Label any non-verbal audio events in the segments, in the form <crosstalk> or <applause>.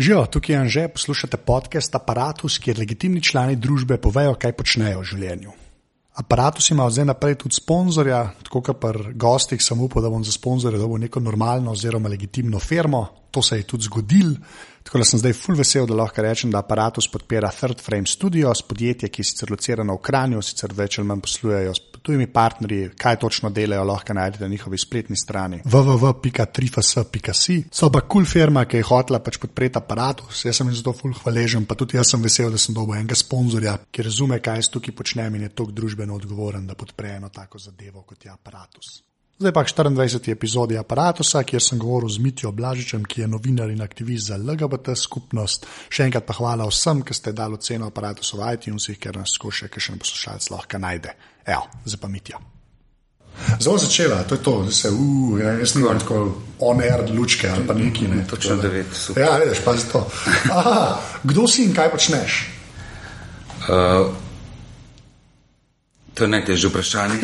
Živijo, tukaj je Anže, poslušate podcast Apparatus, kjer legitimni člani družbe povejo, kaj počnejo v življenju. Apparatus ima zdaj naprej tudi sponzorja, tako kot pri gostih, sem upal, da bom za sponzorje dobil neko normalno oziroma legitimno firmo. To se je tudi zgodilo. Tako da sem zdaj full vesel, da lahko rečem, da aparatus podpira Third Frame Studios, podjetje, ki je sicer locirano v Kranju, sicer več ali manj poslujejo s tujimi partnerji, kaj točno delajo, lahko najdete na njihovi spletni strani www.trifas.si. So pa kul cool firma, ki je hotela pač podpreti aparatus, jaz sem jim zato full hvaležen, pa tudi jaz sem vesel, da sem dobil enega sponzorja, ki razume, kaj jaz tukaj počnem in je tako družbeno odgovoren, da podpre eno tako zadevo kot je aparatus. Zdaj pa 24. epizodi aparata, kjer sem govoril z Mitijo Blažičem, ki je novinar in aktivist za LGBT skupnost. Še enkrat pa hvala vsem, ki ste dali ceno aparatu v iTunesih, ker nas skuša še en poslušalec lahko najde. Evo, zdaj pa Mitija. Zelo začela, to je to, da se uf, ja, jaz nisem tako on-air lučke ali pa neki. Ne, Točno devet. Super. Ja, veš, pa zato. Aha, kdo si in kaj počneš? Uh, to je najtežje vprašanje.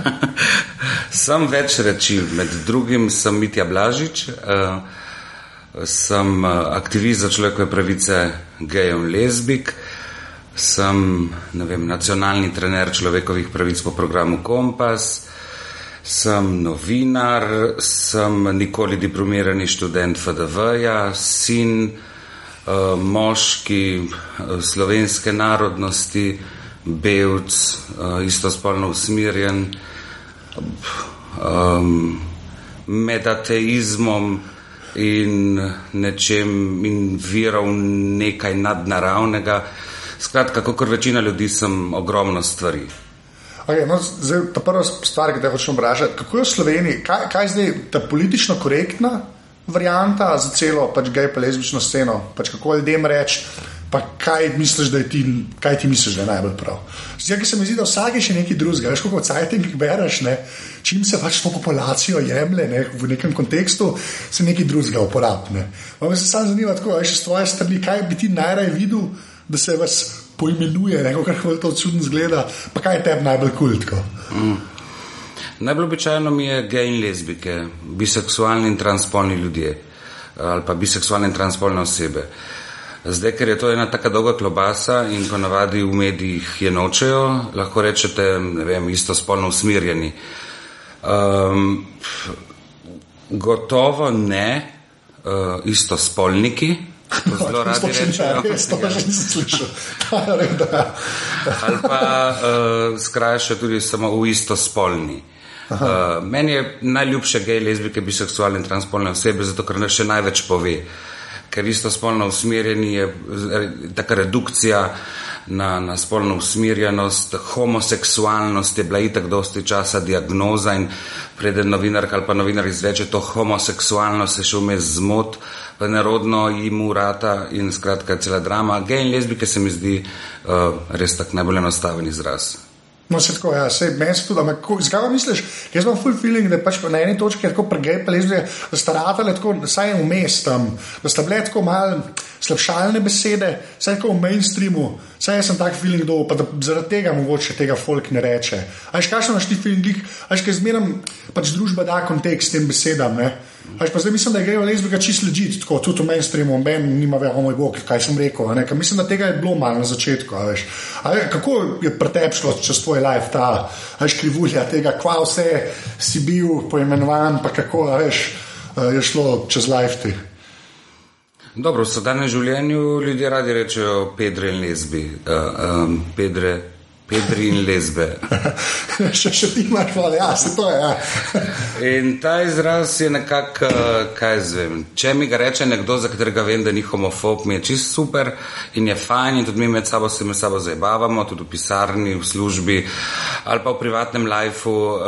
<laughs> sem več reči, med drugim sem Mitja Blažič, uh, sem uh, aktivist za človekove pravice gejev in lezbik, sem vem, nacionalni trener človekovih pravic po programu Kompas, sem novinar, sem nikoli diplomirani študent FDV-ja, sin, uh, moški uh, slovenske narodnosti, belc, uh, istospolno usmirjen um, med ateizmom in nečem in virom nekaj nadnaravnega. Skratka, kot večina ljudi, sem ogromno stvari. Okay, no, zdaj, ta prva stvar, ki te hočem vprašati, kako je v Sloveniji, kaj, kaj je zdaj ta politično korektna varianta za celo pač gej pa lezbično sceno, pač kako ljudem reči, pa kaj misliš, da je ti, kaj ti misliš, da je najbolj prav. Zdaj, ki se mi zdi, da vsak je še nekaj drugega, veš, kako cajting bereš, ne, čim se pač to populacijo jemlje ne, v nekem kontekstu, se nekaj drugega uporablja. Me se samo zanima, tako, veš, s tvoje strani, kaj bi ti najraje videl, da se vas poimenuje, neko, kar hvali to čudno zgleda, pa kaj je tebi najbolj kultko. Mm. Najbolj običajno mi je gej in lezbike, biseksualni in transpolni ljudje ali pa biseksualne in transpolne osebe. Zdaj, ker je to ena tako dolga klobasa in ponavadi v medijih je nočejo, lahko rečete, ne vem, isto spolno usmirjeni. Um, gotovo ne uh, isto spolniki. Zelo <laughs> radi rečejo. To že nisem slišal. <laughs> <laughs> Ali pa uh, skrajša tudi samo v isto spolni. Uh, meni je najljubše gej, lezbike, biseksualne in transpolne osebe, zato ker nas še največ pove. Uh, ker isto spolno usmerjeni je taka redukcija na, na spolno usmerjenost, homoseksualnost je bila itak dosti časa diagnoza in preden novinarka ali pa novinar izveče to homoseksualnost, se še vmes zmot, pa nerodno jim urata in skratka cela drama. Gej in lezbike se mi zdi uh, res tak najbolj enostaven izraz. No, se tako, ja, se meni tudi, ampak zakaj misliš, jaz imam full feeling, da pač na eni točki tako pregej, pa lezbe, da sta ratale tako, da saj vmes tam, da sta bile tako mal slabšalne besede, saj tako v mainstreamu, saj jaz sem tak feeling do, pa da zaradi tega mogoče tega folk ne reče. Ajš, kaj so naši feeling, ajš, kaj zmeram, pač družba da kontekst tem besedam, ne. Až pa zdaj mislim, da grejo lezbika čisto ležiti, tako tudi v mainstreamu, ben nima več, o moj bog, kaj sem rekel. Mislim, da tega je bilo malo na začetku. Veš. Veš, kako je pretepšlo čez tvoj life ta veš, krivulja tega, kva vse si bil poimenovan, pa kako veš, je šlo čez life ti. Dobro, v sodobnem življenju ljudje radi rečejo pedre in lezbi. Uh, um, pedre, Pedri in lezbe. <laughs> še, še ti imaš, ali ja, se to je. Ja. <laughs> in ta izraz je nekako, eh, kaj zvem. Če mi ga reče nekdo, za katerega vem, da ni homofob, mi je čist super in je fajn in tudi mi med sabo se med sabo zabavamo, tudi v pisarni, v službi ali pa v privatnem lifeu uh,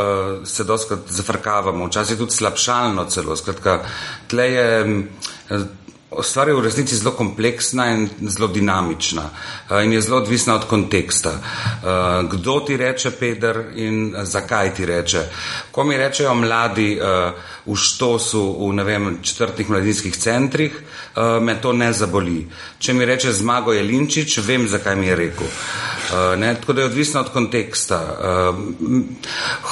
se doskrat zafrkavamo, včasih tudi slabšalno celo. Skratka, tle je. Uh, Stvar je v resnici zelo kompleksna in zelo dinamična eh, in je zelo odvisna od konteksta. Eh, kdo ti reče, Peder, in zakaj ti reče? Ko mi rečejo mladi eh, v štosu, v ne vem, četrtih mladinskih centrih, me to ne zaboli. Če mi reče zmago je Linčič, vem, zakaj mi je rekel. Ne? Tako da je odvisno od konteksta.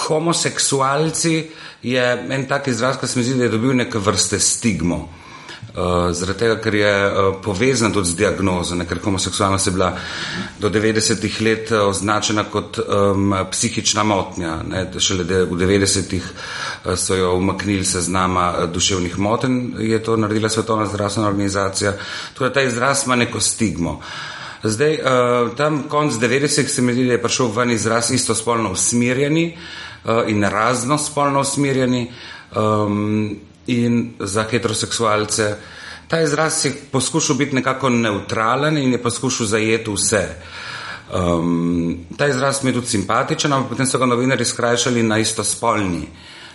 Homoseksualci je en tak izraz, ki se mi zdi, da je dobil neke vrste stigmo. Uh, zaradi tega, ker je uh, povezan tudi z diagnozo, ne, ker homoseksualnost je bila do 90-ih let označena kot um, psihična motnja. Ne, šele de, v 90-ih uh, so jo umaknili se z nama uh, duševnih moten, je to naredila Svetovna zdravstvena organizacija. Tudi ta izraz ima neko stigmo. Zdaj, uh, tam konc 90-ih se mi zdi, da je prišel ven izraz istospolno usmerjeni uh, in raznospolno usmerjeni. Um, in za heteroseksualce. Ta izraz je poskušal biti nekako neutralen in je poskušal zajeti vse. Um, ta izraz mi je tudi simpatičen, ampak potem so ga novinari skrajšali na istospolni.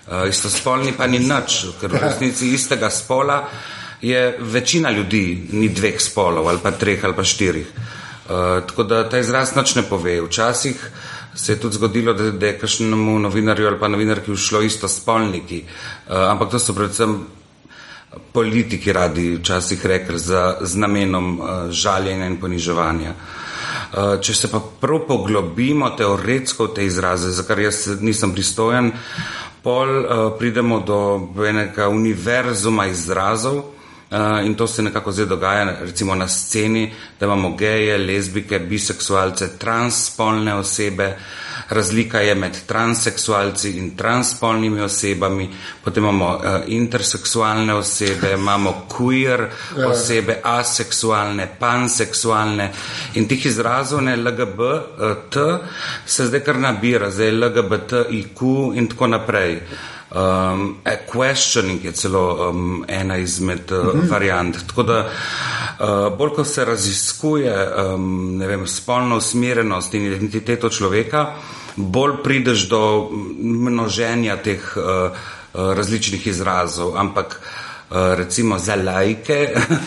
Uh, istospolni pa ni nič, ker v resnici istega spola je večina ljudi, ni dveh spolov ali pa treh ali pa štirih. Uh, tako da ta izraz nič ne pove. Včasih se je tudi zgodilo, da, da je kakšnemu novinarju ali pa novinarki všlo isto spolniki, uh, ampak to so predvsem politiki radi včasih rekli za, z namenom uh, žaljenja in poniževanja. Uh, če se pa prav poglobimo teoretsko v te izraze, za kar jaz nisem pristojen, pol uh, pridemo do enega univerzuma izrazov, Uh, in to se nekako zdaj dogaja, recimo na sceni, da imamo geje, lezbike, biseksualce, transspolne osebe. Razlika je med transseksualci in transspolnimi osebami, potem imamo uh, interseksualne osebe, imamo queer ja. osebe, aseksualne, panseksualne in tih izrazov ne LGBT se zdaj kar nabira, zdaj LGBT, IQ in tako naprej. Um, questioning je celo um, ena izmed uh, -hmm. variant. Tako da uh, bolj ko se raziskuje um, vem, spolno usmerjenost in identiteto človeka, bolj prideš do množenja teh uh, različnih izrazov. Ampak uh, Eh, recimo za lajke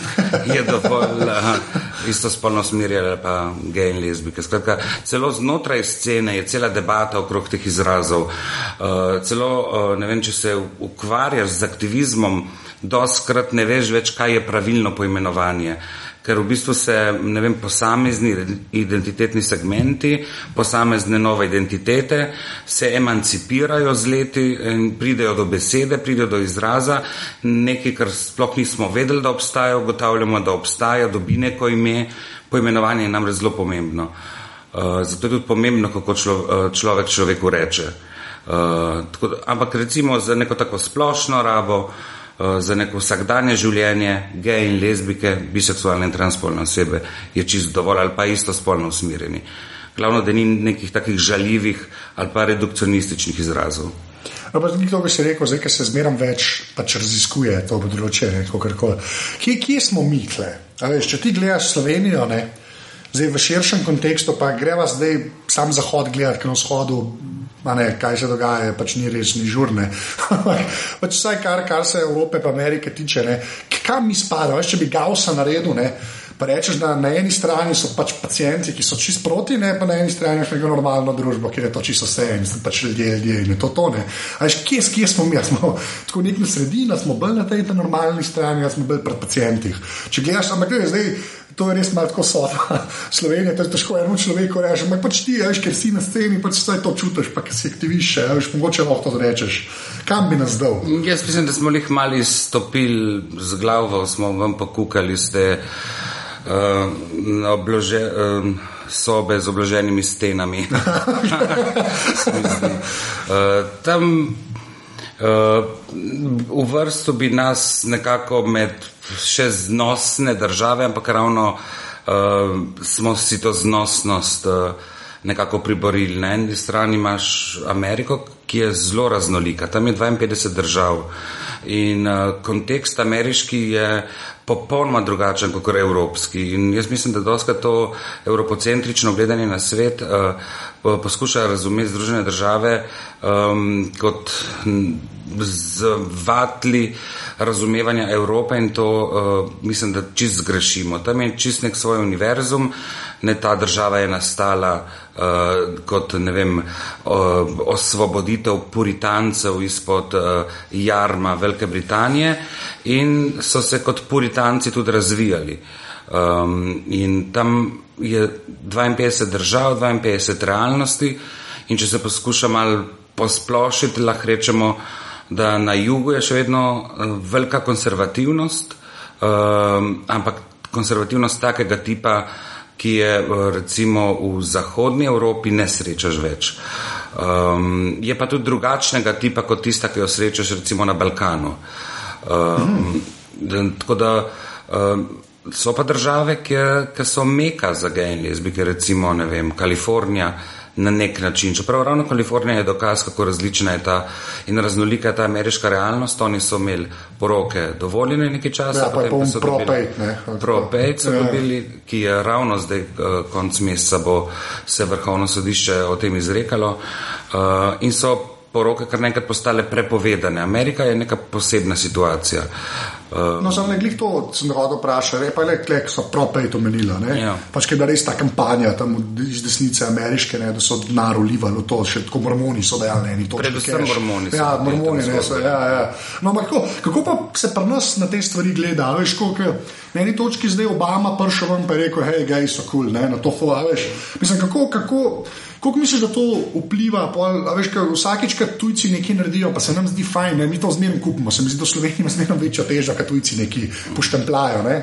<laughs> je dovolj uh, istospolno smirjala pa gej in lezbike. Skratka, celo znotraj scene je cela debata okrog teh izrazov. Uh, celo, ne vem, če se ukvarjaš z aktivizmom, doskrat ne veš več, kaj je pravilno poimenovanje. Uh, ker v bistvu se ne vem, posamezni identitetni segmenti, posamezne nove identitete se emancipirajo z leti in pridejo do besede, pridejo do izraza, nekaj, kar sploh nismo vedeli, da obstaja, ugotavljamo, da obstaja, dobi neko ime, poimenovanje je namreč zelo pomembno. Uh, zato je tudi pomembno, kako člo, uh, človek človeku reče. Uh, tako, ampak recimo za neko tako splošno rabo, uh, Eh, za neko vsakdanje življenje, gej in lezbike, biseksualne in transpolne osebe je čisto dovolj ali pa isto spolno usmerjeni. Glavno, da ni nekih takih žaljivih ali pa redukcionističnih izrazov. Ampak to bi se rekel, zdaj, ker se zmeram več pač raziskuje to področje. Kje, kje smo mi tle? Veš, če ti gledaš Slovenijo, ne, zdaj v širšem kontekstu, pa greva zdaj sam zahod gledati, ker na vzhodu ne, kaj se dogaja, pač ni res, ni žurne. <laughs> pač vsaj kar, kar se Evrope in Amerike tiče, ne, kam mi spadamo, če bi Gausa naredil. Ne, Pa rečeš, da na eni strani so pač pacijenti, ki so čist proti, ne pa na eni strani imaš neko normalno družbo, kjer je to čisto vse in so pač ljudje, ljudje in to tone. Ampak kje, kje smo mi? Smo <laughs> tako nek na sredini, smo bolj na tej normalni strani, smo bolj pred pacijenti. Če gledaš, ampak gledaj, zdaj to je res malo tako sodno. <laughs> Slovenija, to je težko enemu človeku reči, ampak pač ti, veš, ker si na sceni, pač vse to čutiš, pa si aktiviš, veš, mogoče lahko to rečeš. Kam bi nas dal? Jaz mislim, da smo jih mali stopili z glavo, smo vam pokukali, ste uh, oblože. Uh, Sobe z obloženimi stenami. uh, <laughs> tam uh, v vrstu bi nas nekako med še znosne države, ampak ravno uh, smo si to znosnost uh, nekako priborili. Na eni strani imaš Ameriko, ki je zelo raznolika, tam je 52 držav in uh, kontekst ameriški je popolnoma drugačen kot evropski. In jaz mislim, da doska to evropocentrično gledanje na svet uh, poskuša razumeti Združene države um, kot z vatli razumevanja Evrope in to uh, mislim, da čist zgrešimo. Tam je čist nek svoj univerzum, ne ta država je nastala uh, kot ne vem, uh, osvoboditev puritancev izpod uh, jarma Velike Britanije in so se kot puritanci tudi razvijali. Um, in tam je 52 držav, 52 realnosti in če se poskuša malo posplošiti, lahko rečemo, da na jugu je še vedno velika konservativnost, um, ampak konservativnost takega tipa, ki je recimo v zahodnji Evropi, ne srečaš več. Um, je pa tudi drugačnega tipa kot tista, ki jo srečaš recimo na Balkanu. Um, mm. Tako da um, so pa države, ki so meka za gej in lezbike, recimo vem, Kalifornija na nek način. Čeprav ravno Kalifornija je dokaz, kako različna je ta in raznolika je ta ameriška realnost. Oni so imeli poroke dovoljene nekaj časa, ja, potem pa so dobili propejt, so ja. dobili, ki je ravno zdaj konc meseca bo se vrhovno sodišče o tem izrekalo. Uh, in so poroke kar nekaj postale prepovedane. Amerika je neka posebna situacija. Uh, no, samo nekaj to sem rado vprašal, pa le, le so propej to menila. Ja. Pač, ker je res ta kampanja tam iz desnice ameriške, ne, da so denar ulivali v to, še tako mormoni so dejali, ne, to. Predvsem mormoni. Ja, mormoni, ne, so, ja, ja. No, kako, kako pa se pri nas na te stvari gleda? Veš, koliko, na eni točki zdaj Obama prišel ven in rekel, hej, gej so kul, cool, na to veš. Mislim, kako, kako, Kako misliš, da to vpliva? Pol, veš, vsakič, ko tujci nekaj naredijo, pa se nam zdi fajn, ne? mi to zmerno kupimo. Se mi zdi, da Slovenija ima zmerno večjo težo, kot tujci nekaj poštemplajo. Ne?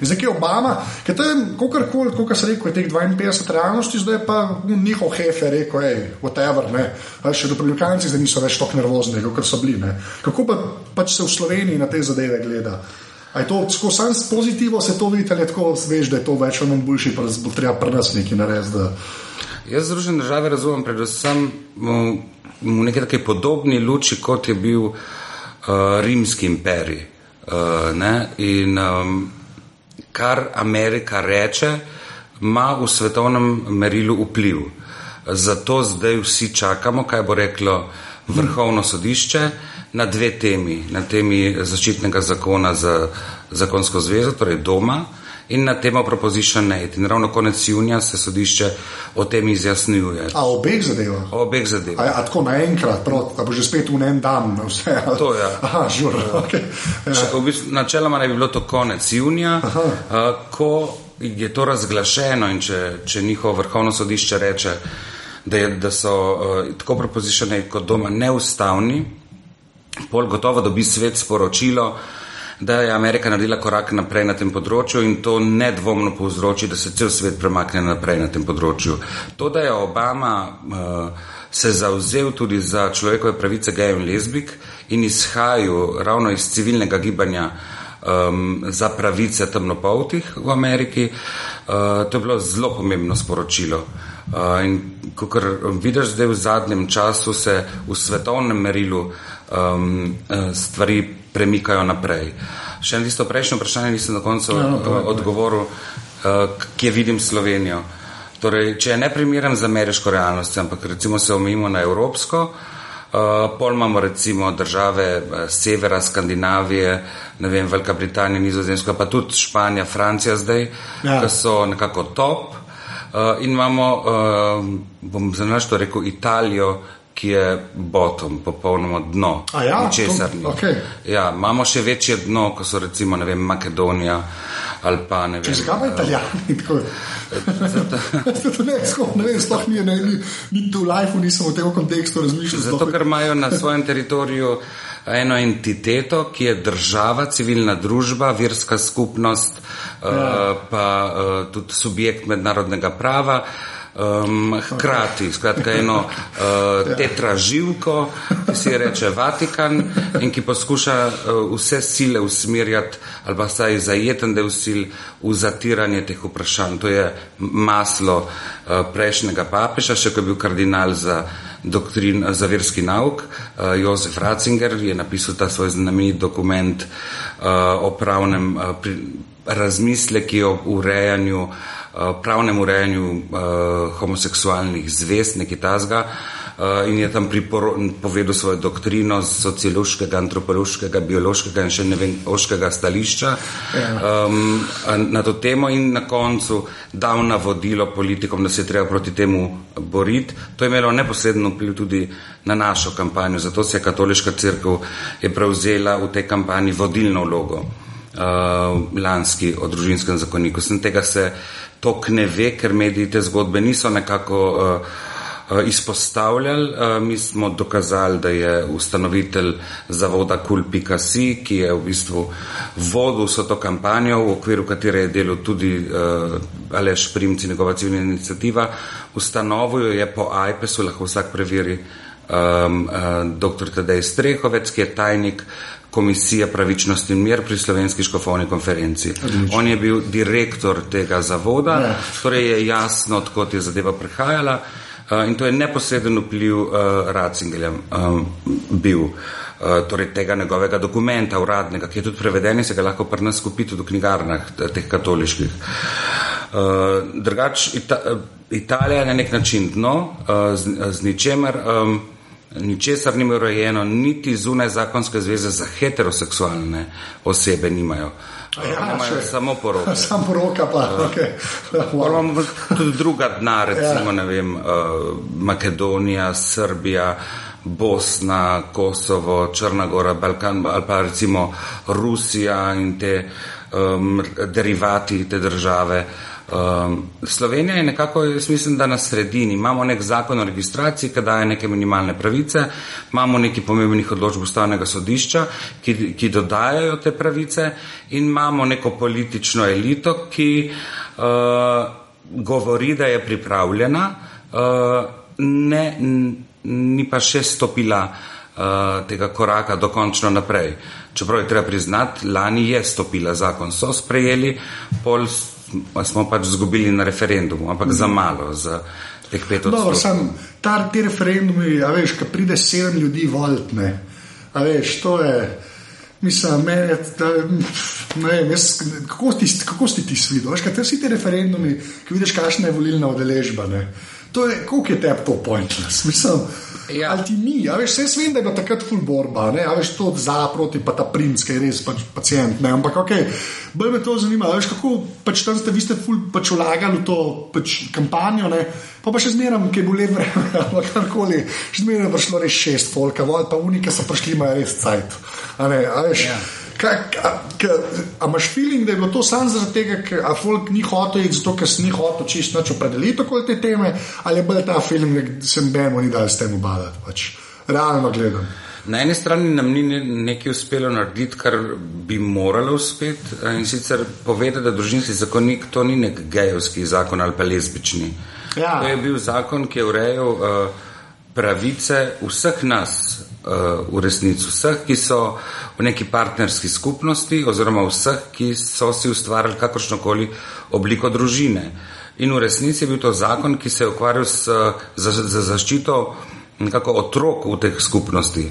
Zdaj je Obama, ki je kakorkoli, kot se reče, teh 52 realnosti, zdaj pa njihov hefe rekel, hej, whatever. Ne? Še republikanci zdaj niso več tako nervozni, kot so bili. Ne? Kako pa pač se v Sloveniji na te zadeve gleda? Je to tako samo pozitivno, se to vidi, ali tako veš, da je to več ali manj boljši, pa bo treba pri nas nekaj narediti. Jaz Združene države razumem predvsem v, neki taki podobni luči, kot je bil uh, rimski imperij. Uh, in um, kar Amerika reče, ima v svetovnem merilu vpliv. Zato zdaj vsi čakamo, kaj bo reklo vrhovno sodišče na dve temi. Na temi zaščitnega zakona za zakonsko zvezo, torej doma, in na temo Proposition 8. In ravno konec junija se sodišče o tem izjasnjuje. A obeh zadevah? Obeh zadevah. A, a tako naenkrat, da bo že spet v en dan <laughs> vse. To je. Ja. Aha, žur. Okay. Ja. V bistvu, načeloma naj bi bilo to konec junija, a, ko je to razglašeno in če, če njihovo vrhovno sodišče reče, da, je, da so a, tako Proposition 8 kot doma neustavni, pol gotovo dobi svet sporočilo, da je Amerika naredila korak naprej na tem področju in to nedvomno povzroči, da se cel svet premakne naprej na tem področju. To, da je Obama uh, se zauzel tudi za človekove pravice gejev in lezbik in izhajal ravno iz civilnega gibanja um, za pravice temnopoltih v Ameriki, uh, to je bilo zelo pomembno sporočilo. Uh, in kot vidiš zdaj v zadnjem času, se v svetovnem merilu um, stvari premikajo naprej. Še eno tisto prejšnjo vprašanje nisem na koncu no, no, odgovoril, uh, kje vidim Slovenijo. Torej, če je ne primeren za ameriško realnost, ampak recimo se omejimo na evropsko, uh, pol imamo recimo države severa, Skandinavije, ne vem, Velika Britanija, Nizozemska, pa tudi Španija, Francija zdaj, ja. ki so nekako top. Uh, in imamo, uh, bom za našto rekel, Italijo, ki je bottom, popolnoma dno. Ja, česar ni. Okay. Ja, imamo še večje dno, kot so recimo vem, Makedonija. Zakaj pa italijani? <laughs> Zato ne, ne vem, sploh ni, ne, ni, ni tu v lifeu, nisem v tem kontekstu razmišljal. Zato, ker imajo na svojem teritoriju eno entiteto, ki je država, civilna družba, verska skupnost, ja. uh, pa uh, tudi subjekt mednarodnega prava. Uh, um, hkrati, skratka, eno uh, tetraživko, ki se reče Vatikan in ki poskuša uh, vse sile usmerjati ali pa saj zajeten del sil v zatiranje teh vprašanj. To je maslo uh, prejšnjega papeža, še ko je bil kardinal za, doktrin, za verski nauk, uh, Jozef Ratzinger je napisal ta svoj znamenit dokument uh, o pravnem uh, pri, razmisleki o urejanju uh, pravnem urejanju uh, homoseksualnih zvez, nekaj tazga. Uh, in je tam povedal svojo doktrino z sociološkega, antropološkega, biološkega in še ne vem, oškega stališča um, na to temo in na koncu dal navodilo politikom, da se je treba proti temu boriti. To je imelo neposredno vpliv tudi na našo kampanjo, zato se je katoliška crkva prevzela v tej kampanji vodilno vlogo uh, lanski o družinskem zakoniku. Sem tega se tok ne ve, ker mediji te zgodbe niso nekako uh, izpostavljali. Mi smo dokazali, da je ustanovitelj zavoda Kul.si, ki je v bistvu vodil vso to kampanjo, v okviru katere je delal tudi Aleš Primci, njegova civilna inicijativa. Ustanovijo je po iPesu, lahko vsak preveri, um, uh, dr. Tadej Strehovec, ki je tajnik Komisije pravičnosti in mir pri Slovenski škofovni konferenci. Odlično. On je bil direktor tega zavoda, ja. torej je jasno, odkot je zadeva prihajala uh, in to je neposreden vpliv uh, Ratzingelja um, bil. Uh, torej tega njegovega dokumenta, uradnega, ki je tudi preveden in se ga lahko pri nas kupi tudi v knjigarnah teh katoliških. Uh, drugač, Ita Italija je na nek način dno, uh, z, z ničemer. Um, ničesar ni urejeno, niti zunaj zakonske zveze za heteroseksualne osebe nimajo. Ja, imajo samo poroke. <laughs> Sam poroka pa, uh, okay. Imamo tudi druga dna, recimo, ja. ne vem, uh, Makedonija, Srbija, Bosna, Kosovo, Črnagora, Balkan ali pa recimo Rusija in te um, derivati te države. Uh, Um, Slovenija je nekako, jaz mislim, da na sredini. Imamo nek zakon o registraciji, ki daje neke minimalne pravice, imamo neki pomembnih odločb ustavnega sodišča, ki, ki dodajajo te pravice in imamo neko politično elito, ki uh, govori, da je pripravljena, uh, ne, ni pa še stopila uh, tega koraka dokončno naprej. Čeprav je treba priznati, lani je stopila zakon, so sprejeli, pol smo pač izgubili na referendumu, ampak za malo, za teh pet odstotkov. Ta ti referendumi, a veš, ko pride sedem ljudi volitne, a veš, to je. Mislim, me, da, ne vem, jaz, kako, ti, kako si ti svidel? Veš, kaj vsi ti referendumi, ki vidiš, kakšna je volilna udeležba. To je, koliko je tebi to pointless? Mislim, ja. ali ti ni, a veš, vse vem, da je bila takrat full borba, ne, a veš, to za proti, pa ta princ, ki je res pač pacijent, ne, ampak ok, bolj me to zanima, veš, kako pač tam ste vi ste full pač vlagali v to pač kampanjo, ne, pa pa še zmeram, ki je bilo lepo vreme, <laughs> ali karkoli, še zmeram je prišlo res šest folka, vol, pa unike so prišli, imajo res cajt, a ne, a veš. Ja. A imaš feeling, da je bilo to samo zaradi tega, ker folk ni hotel iti, zato ker si ni hotel čisto noč opredeliti okoli te teme, ali je bolj ta feeling, da se nobeno ni dal s tem obadati. Pač. Realno gledam. Na eni strani nam ni nekaj uspelo narediti, kar bi moralo uspeti, in sicer povedati, da družinski zakonik to ni nek gejovski zakon ali pa lesbični. Ja. To je bil zakon, ki je urejal uh, pravice vseh nas, v resnici vseh, ki so v neki partnerski skupnosti, oziroma vseh, ki so si ustvarjali kakršno koli obliko družine. In v resnici je bil to zakon, ki se je ukvarjal s, za, za zaščito nekako otrok v teh skupnosti.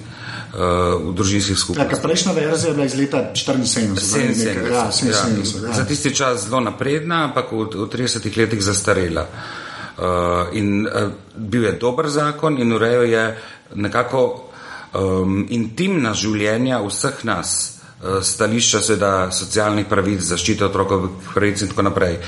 Uh, v družinskih skupnostih. Ja, prejšnja verzija je bila iz leta 1977. Ja, ja, ja. Za tisti čas zelo napredna, ampak v, v 30 letih zastarela. Uh, in uh, bil je dober zakon in urejal je nekako um, intimna življenja vseh nas, uh, stališča seveda socialnih pravic, zaščite otrokovih pravic in tako naprej.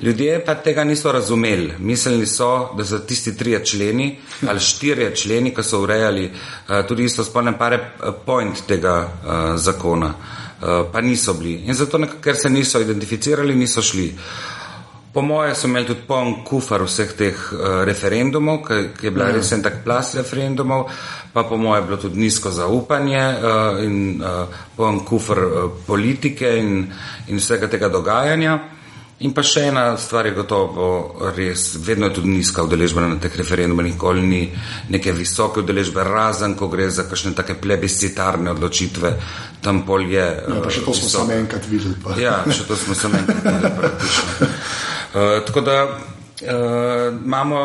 Ljudje pa tega niso razumeli. Mislili so, da so tisti trije členi ali štirje členi, ki so urejali uh, tudi isto spolne pare, uh, point tega uh, zakona, uh, pa niso bili. In zato, ker se niso identificirali, niso šli. Po mojem, so imeli tudi poln kufar vseh teh uh, referendumov, ki je bila ja. res en tak plas referendumov. Pa po mojem bilo tudi nizko zaupanje uh, in uh, poln kufr uh, politike in, in vsega tega dogajanja. In pa še ena stvar je gotovo res, vedno je tudi nizka udeležba na teh referendumih, nikoli ni neke visoke udeležbe, razen ko gre za kakšne take plebiscitarne odločitve, tam pol je. Ja, pa še to smo samo enkrat videli. Pa. Ja, še to smo samo enkrat videli <laughs> praktično. Uh, tako da Uh, imamo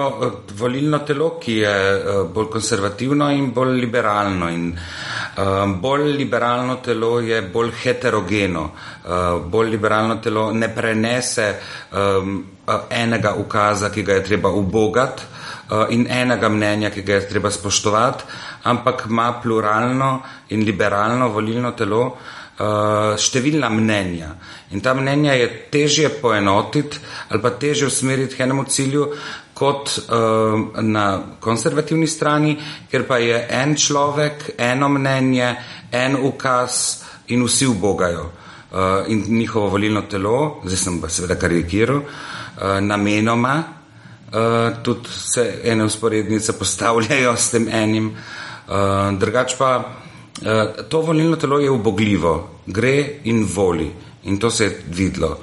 volilno telo, ki je uh, bolj konservativno in bolj liberalno. In, uh, bolj liberalno telo je bolj heterogeno. Uh, bolj liberalno telo ne prenese um, enega ukaza, ki ga je treba ubogati, uh, in enega mnenja, ki ga je treba spoštovati, ampak ima pluralno in liberalno volilno telo. Uh, številna mnenja. In ta mnenja je težje poenotiti ali pa težje usmeriti k enemu cilju kot uh, na konservativni strani, ker pa je en človek, eno mnenje, en ukaz in vsi ubogajo. Uh, in njihovo volilno telo, zdaj sem pa seveda karikiral, uh, namenoma uh, tudi se ene usporednice postavljajo s tem enim. Uh, drugač pa uh, to volilno telo je ubogljivo, gre in voli in to se je videlo.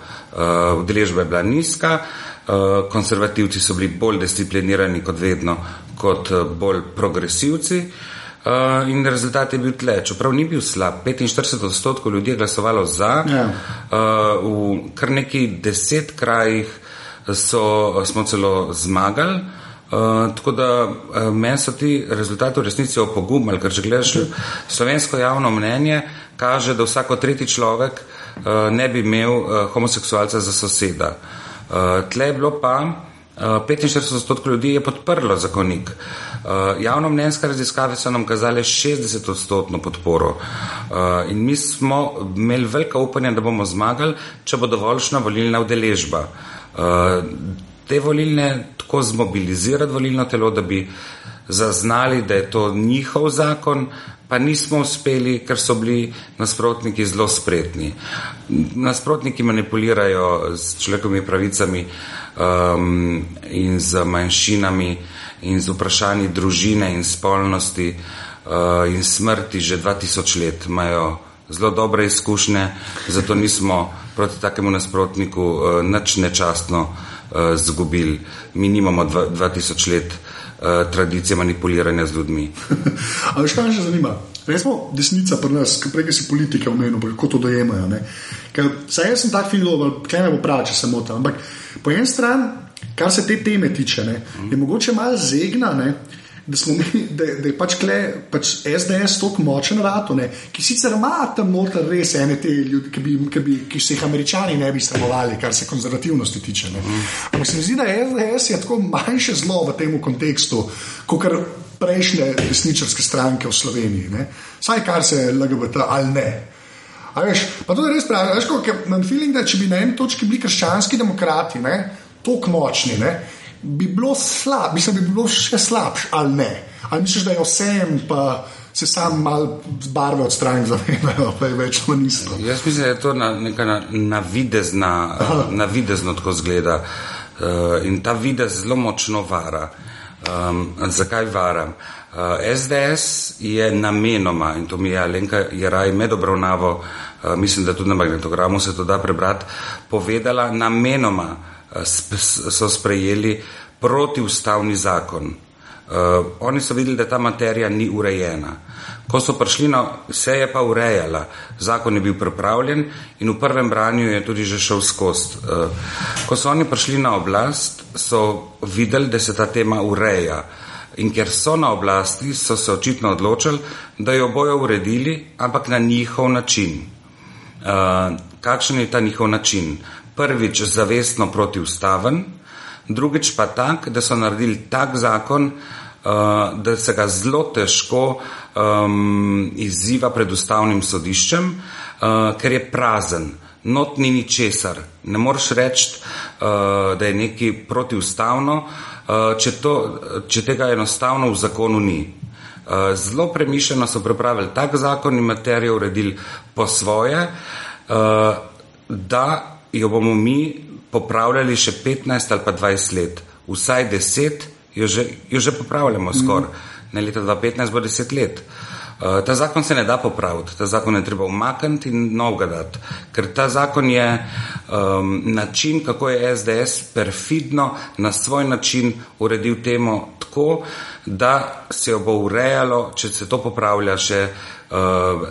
Udeležba uh, je bila nizka, uh, konservativci so bili bolj disciplinirani kot vedno, kot uh, bolj progresivci. Uh, in rezultat je bil tle. Čeprav ni bil slab, 45 odstotkov ljudi je glasovalo za, ja. uh, v kar neki deset krajih so, smo celo zmagali. Uh, tako da uh, meni so ti rezultati v resnici opogumali, ker če gledaš slovensko javno mnenje, kaže, da vsako tretji človek uh, ne bi imel uh, homoseksualca za soseda. Uh, tle je bilo pa uh, 45 odstotkov ljudi je podprlo zakonik. Uh, javno mnenjske raziskave so nam kazale 60 odstotno podporo in mi smo imeli velika upanja, da bomo zmagali, če bo dovoljšna volilna udeležba. Te volilne tako zmobilizirati volilno telo, da bi zaznali, da je to njihov zakon, pa nismo uspeli, ker so bili nasprotniki zelo spretni. Nasprotniki manipulirajo s človekovimi pravicami um, in z manjšinami in z vprašanji družine in spolnosti uh, in smrti že 2000 let imajo zelo dobre izkušnje, zato nismo proti takemu nasprotniku uh, nič nečastno uh, zgubili. Mi nimamo 2000 let uh, tradicije manipuliranja z ljudmi. <laughs> Ampak kaj me še zanima? Resmo desnica pri nas, prej si politike omenil, kako to dojemajo. Saj jaz sem tak film, kaj ne bo prav, če se motim. Ampak po eni strani kar se te teme tiče, ne, je mogoče malo zegna. Da, mi, da, da je pač, kle, pač SDS tako močen, rato, ne, ki sicer ima tam noter res ene te ljudi, ki, bi, ki, bi, ki se jih američani ne bi strahovali, kar se konzervativnosti tiče. Ampak se mi zdi, da SDS je tako manjše zlo v tem kontekstu, kot kar prejšnje desničarske stranke v Sloveniji. Ne. Saj kar se LGBT ali ne. Veš, pa to je res pravi. Imam feeling, da če bi na eni točki bili krščanski demokrati. Ne, tako močni, ne, bi bilo slab, mislim, bi bilo še slabše ali ne. Ali misliš, da je vsem pa. Se sam malo z barve odstrani, <laughs> zavedajo, pa je več ali isto. Jaz mislim, da je to na, neka navidezna, navidezno tako zgleda uh, in ta videz zelo močno vara. Um, zakaj varam? Uh, SDS je namenoma, in to mi je Alenka Jaraj med obravnavo, uh, mislim, da tudi na magnetogramu se to da prebrati, povedala namenoma so sprejeli protiustavni zakon. Uh, oni so videli, da ta materija ni urejena. Ko so prišli na vse, je pa urejala. Zakon je bil pripravljen in v prvem branju je tudi že šel skozi. Uh, ko so oni prišli na oblast, so videli, da se ta tema ureja. In ker so na oblasti, so se očitno odločili, da jo bojo uredili, ampak na njihov način. Uh, kakšen je ta njihov način? Prvič zavestno protiustaven, drugič pa tak, da so naredili tak zakon, uh, da se ga zelo težko um, izziva pred ustavnim sodiščem, uh, ker je prazen. Not ni ničesar. Ne moreš reči, uh, da je nekaj protiustavno, uh, če, to, če tega enostavno v zakonu ni. Uh, zelo premišljeno so pripravili tak zakon in materijo uredili po svoje, uh, da jo bomo mi popravljali še 15 ali pa 20 let, vsaj 10, jo že, jo že popravljamo skoraj. Mm. Na leta 2015 bo 10 let. Uh, ta zakon se ne da popraviti, ta zakon je treba umakniti in novega dati, ker ta zakon je um, način, kako je SDS perfidno na svoj način uredil temo tako, da se jo bo urejalo, če se to popravlja še uh,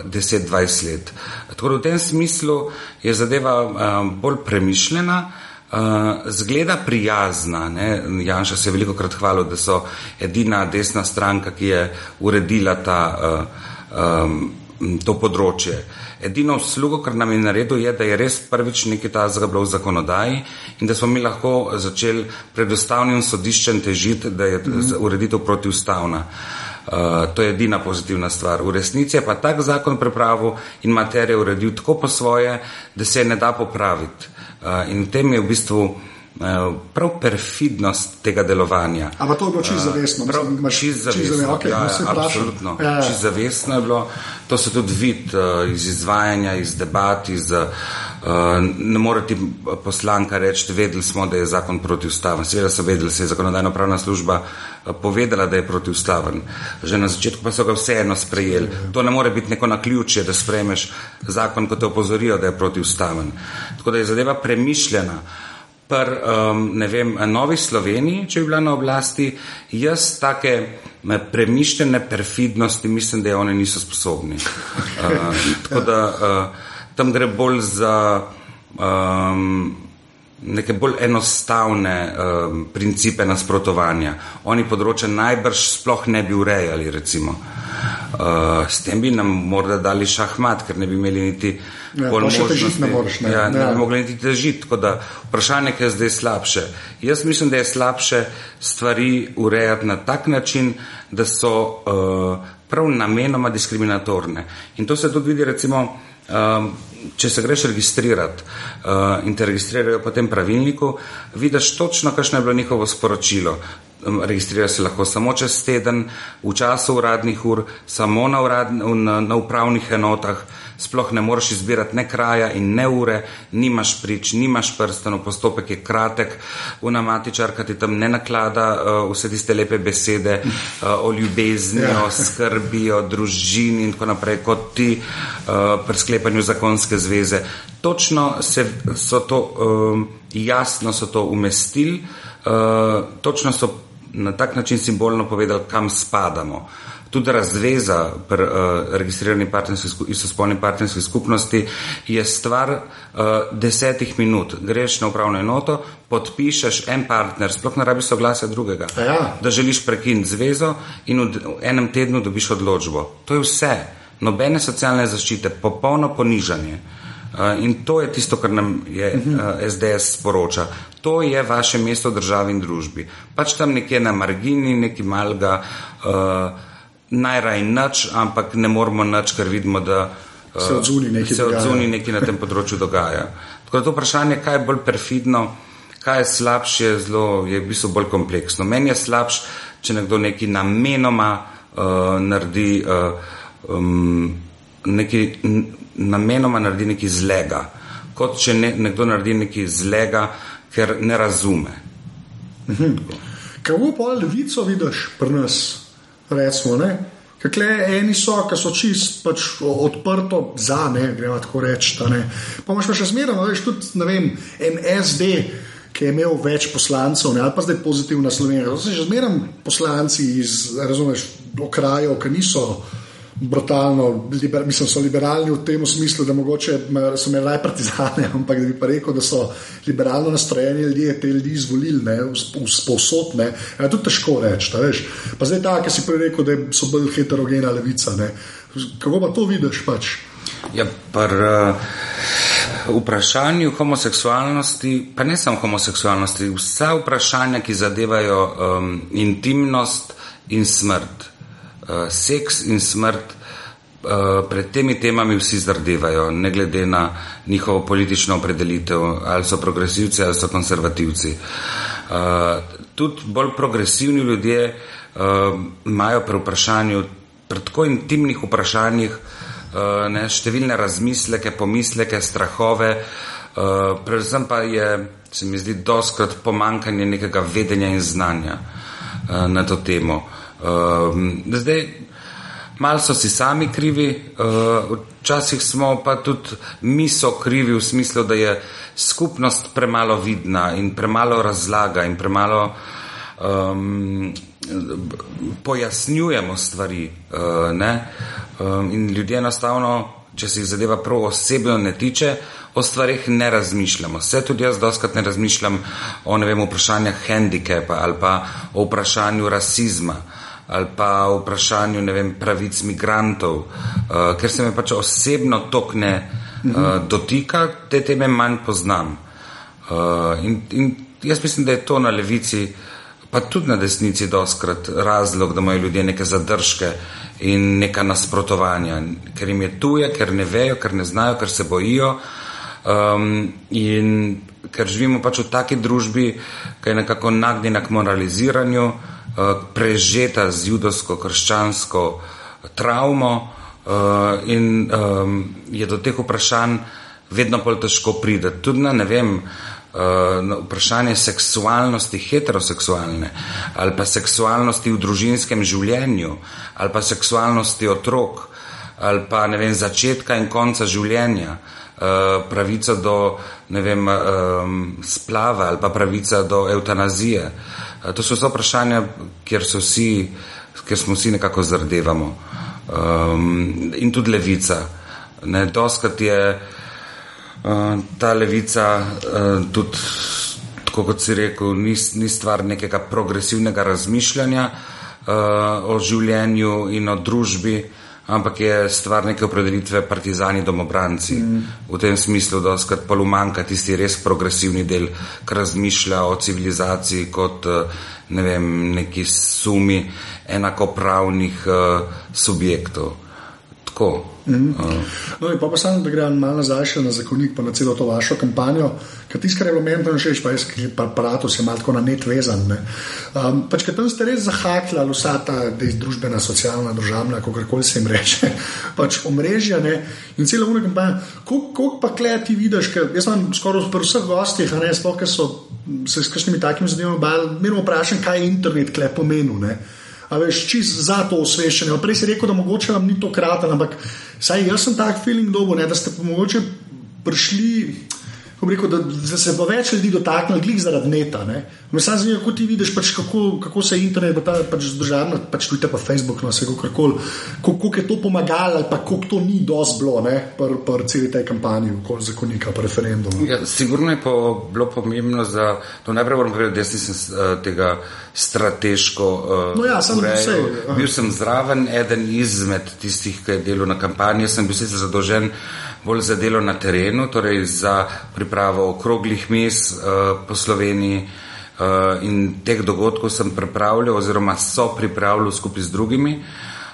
10-20 let. Tako da v tem smislu je zadeva uh, bolj premišljena. Uh, zgleda prijazna. Ne? Janša se je veliko krat hvalil, da so edina desna stranka, ki je uredila ta, uh, um, to področje. Edino uslugo, kar nam je naredil, je, da je res prvič nekaj tazga bilo v zakonodaji in da smo mi lahko začeli pred ustavnim sodiščem težiti, da je mm -hmm. ureditev protiustavna. Uh, Uh, to je edina pozitivna stvar. V resnici je pa tak zakon pripravil in materijo uredil tako po svoje, da se je ne da popraviti. In v tem je v bistvu prav perfidnost tega delovanja. Ampak to je bilo čisto zavestno. Čisto zavestno. Okay, ja, ja, absolutno. Ja, ja. Čisto zavestno je bilo. To se tudi vidi uh, iz izvajanja, iz debat, iz. Uh, ne more ti poslanka reči, vedeli smo, da je zakon protiustaven. Seveda so vedeli, se je zakonodajno pravna služba povedala, da je protiustaven. Že na začetku pa so ga vseeno sprejeli. To ne more biti neko naključje, da sprejmeš zakon, ko te opozorijo, da je protiustaven. Tako da je zadeva premišljena. Pr, um, ne vem, Novi Sloveniji, če bi bila na oblasti, jaz take premišljene perfidnosti mislim, da oni niso sposobni. Uh, tako da uh, tam gre bolj za um, neke bolj enostavne um, principe nasprotovanja. Oni področja najbrž sploh ne bi urejali, recimo. Uh, s tem bi nam morda dali šahmat, ker ne bi imeli niti ja, možnosti. Ne, moreš, ne. Ja, ne ja. bi mogli niti težiti. Tako da vprašanje, kaj je zdaj slabše. Jaz mislim, da je slabše stvari urejati na tak način, da so uh, prav namenoma diskriminatorne. In to se tudi vidi recimo Um, če se greš registrirati uh, in te registrirajo po tem pravilniku, vidiš točno, kakšno je bilo njihovo sporočilo. Registrira se lahko samo čez teden, v času uradnih ur, samo na, urad, na, na upravnih enotah, sploh ne moreš izbirati ne kraja in ne ure, nimaš prič, nimaš prsteno, postopek je kratek, unamatičarka ti tam ne naklada uh, vse tiste lepe besede uh, o ljubezni, ja. o skrbi, o družini in tako naprej, kot ti uh, pri sklepanju zakonske zveze. Točno se, so to, um, jasno so to umestili, uh, točno so na tak način simbolno povedali, kam spadamo. Tudi razveza pri uh, registrirani istospolni partnerski skupnosti je stvar uh, desetih minut. Greš na upravno enoto, podpišeš en partner, sploh ne rabi soglasja drugega, ja. da želiš prekiniti zvezo in v enem tednu dobiš odločbo. To je vse. Nobene socialne zaščite, popolno ponižanje. Uh, in to je tisto, kar nam je uh, SDS sporoča. To je vaše mesto v državi in družbi. Pač tam nekje na margini, neki malga, uh, najraj nič, ampak ne moramo nič, ker vidimo, da uh, se odzuni nekaj na tem področju dogaja. Tako da to vprašanje, kaj je bolj perfidno, kaj je slabše, je, zelo, je v bistvu bolj kompleksno. Meni je slabše, če nekdo nekaj namenoma uh, naredi, uh, um, nekaj, namenoma naredi nekaj zlega. Kot če ne, nekdo naredi nekaj zlega, ker ne razume. Mhm. Kako pa levico vidiš pri nas, recimo? Ne? Kakle, eni so, ki so čist pač odprto za, ne gremo tako reči. Pa imaš pa še zmeraj, veš, tudi ne vem, en SD, ki je imel več poslancev, ne, ali pa zdaj pozitivna Slovenija. So že zmeraj poslanci iz, razumeš, okrajev, ki niso brutalno, liber, mislim, so liberalni v tem smislu, da mogoče so imeli raje partizane, <laughs> ampak da bi pa rekel, da so liberalno nastrojeni ljudje te ljudi izvolili, ne, sposodne. Je to težko reči, veš. Pa zdaj ta, ki si prej rekel, da so bolj heterogena levica. Ne. Kako pa to vidiš pač? Ja, pr, uh, vprašanju homoseksualnosti, pa ne samo homoseksualnosti, vsa vprašanja, ki zadevajo um, intimnost in smrt seks in smrt, uh, pred temi temami vsi zardevajo, ne glede na njihovo politično opredelitev, ali so progresivci ali so konservativci. Uh, tudi bolj progresivni ljudje uh, imajo pri vprašanju, pri tako intimnih vprašanjih, uh, ne, številne razmisleke, pomisleke, strahove, uh, predvsem pa je, se mi zdi, doskrat pomankanje nekega vedenja in znanja uh, na to temo. Uh, zdaj, malo so si sami krivi, uh, včasih smo pa tudi mi so krivi v smislu, da je skupnost premalo vidna in premalo razlaga in premalo um, pojasnjujemo stvari. Uh, um, in ljudje enostavno, če se jih zadeva prav osebno ne tiče, o stvarih ne razmišljamo. Vse tudi jaz doskrat ne razmišljam o ne vem, vprašanjah handicapa ali pa o vprašanju rasizma ali pa o vprašanju vem, pravic migrantov, uh, ker se me pač osebno tokne uh, dotika, te teme manj poznam. Uh, in, in jaz mislim, da je to na levici, pa tudi na desnici, doskrat razlog, da imajo ljudje neke zadržke in neka nasprotovanja, ker jim je tuje, ker ne vejo, ker ne znajo, ker se bojijo. Um, in ker živimo pač v taki družbi, ki je nekako nagnjena k moraliziranju, uh, Eh, prežeta z judovsko-krščansko travmo eh, in je do teh vprašanj vedno bolj težko pride. Tudi na ne vem. Uh, vprašanje seksualnosti, heteroseksualne, ali pa seksualnosti v družinskem življenju, ali pa seksualnosti otrok, ali pa ne vem, začetka in konca življenja, uh, pravica do vem, um, splava ali pa pravica do eutanazije. Uh, to so vse vprašanja, kjer, vsi, kjer smo vsi nekako zardevamo. Um, in tudi levica. Doskrat je uh, ta levica uh, tudi, tako kot si rekel, ni, ni stvar nekega progresivnega razmišljanja uh, o življenju in o družbi, ampak je stvar neke opredelitve partizani domobranci. Mm. V tem smislu, da skrat pa umanka tisti res progresivni del, ki razmišlja o civilizaciji kot ne vem, neki sumi enakopravnih uh, subjektov. Tako. Mm -hmm. uh. no, pa pa samo, da grem malo nazaj na zakonik, pa na celo to vašo kampanjo, ker tisti, kar je bilo meni, še pa jaz, ki pa aparato se malo tako na net vezan. Ne. Um, pač, ker tam ste res zahakljali vsa ta družbena, socialna, državna, kako koli se jim reče, <laughs> pač omrežja ne, in celo ura kampanja. Koliko pa kle ti vidiš, ker jaz sem skoraj pri vseh gostih, ne sploh, ker so se s kakšnimi takimi zadevami bali, mirno vprašam, kaj je internet kle pomenil a veš, čist za to osveščanje. Prej si rekel, da mogoče vam ni to kraten, ampak saj jaz sem tak feeling dobo, ne, da ste pa mogoče prišli. Rekel, da, da se bo več ljudi dotaknilo, glih zaradi neta. Me samo zanima, kako ti vidiš, pač, kako, kako se internet, ta, pač zdržavno, pač tudi pa Facebook, no, se kako koli, kako je to pomagalo, ali pa kako to ni dosti bilo, pri pr celi tej kampanji, okoli zakonika, pa referendum. Ja, sigurno je po, bilo pomembno za, to najprej moram povedati, da nisem uh, tega strateško uh, no ja, sem urejal. Bil sem zraven, eden izmed tistih, ki je delal na kampanji, sem bil sicer zadolžen bolj za delo na terenu, torej za pripravo okroglih mis uh, po Sloveniji. Uh, in teh dogodkov sem pripravljal, oziroma so pripravljal skupaj z drugimi,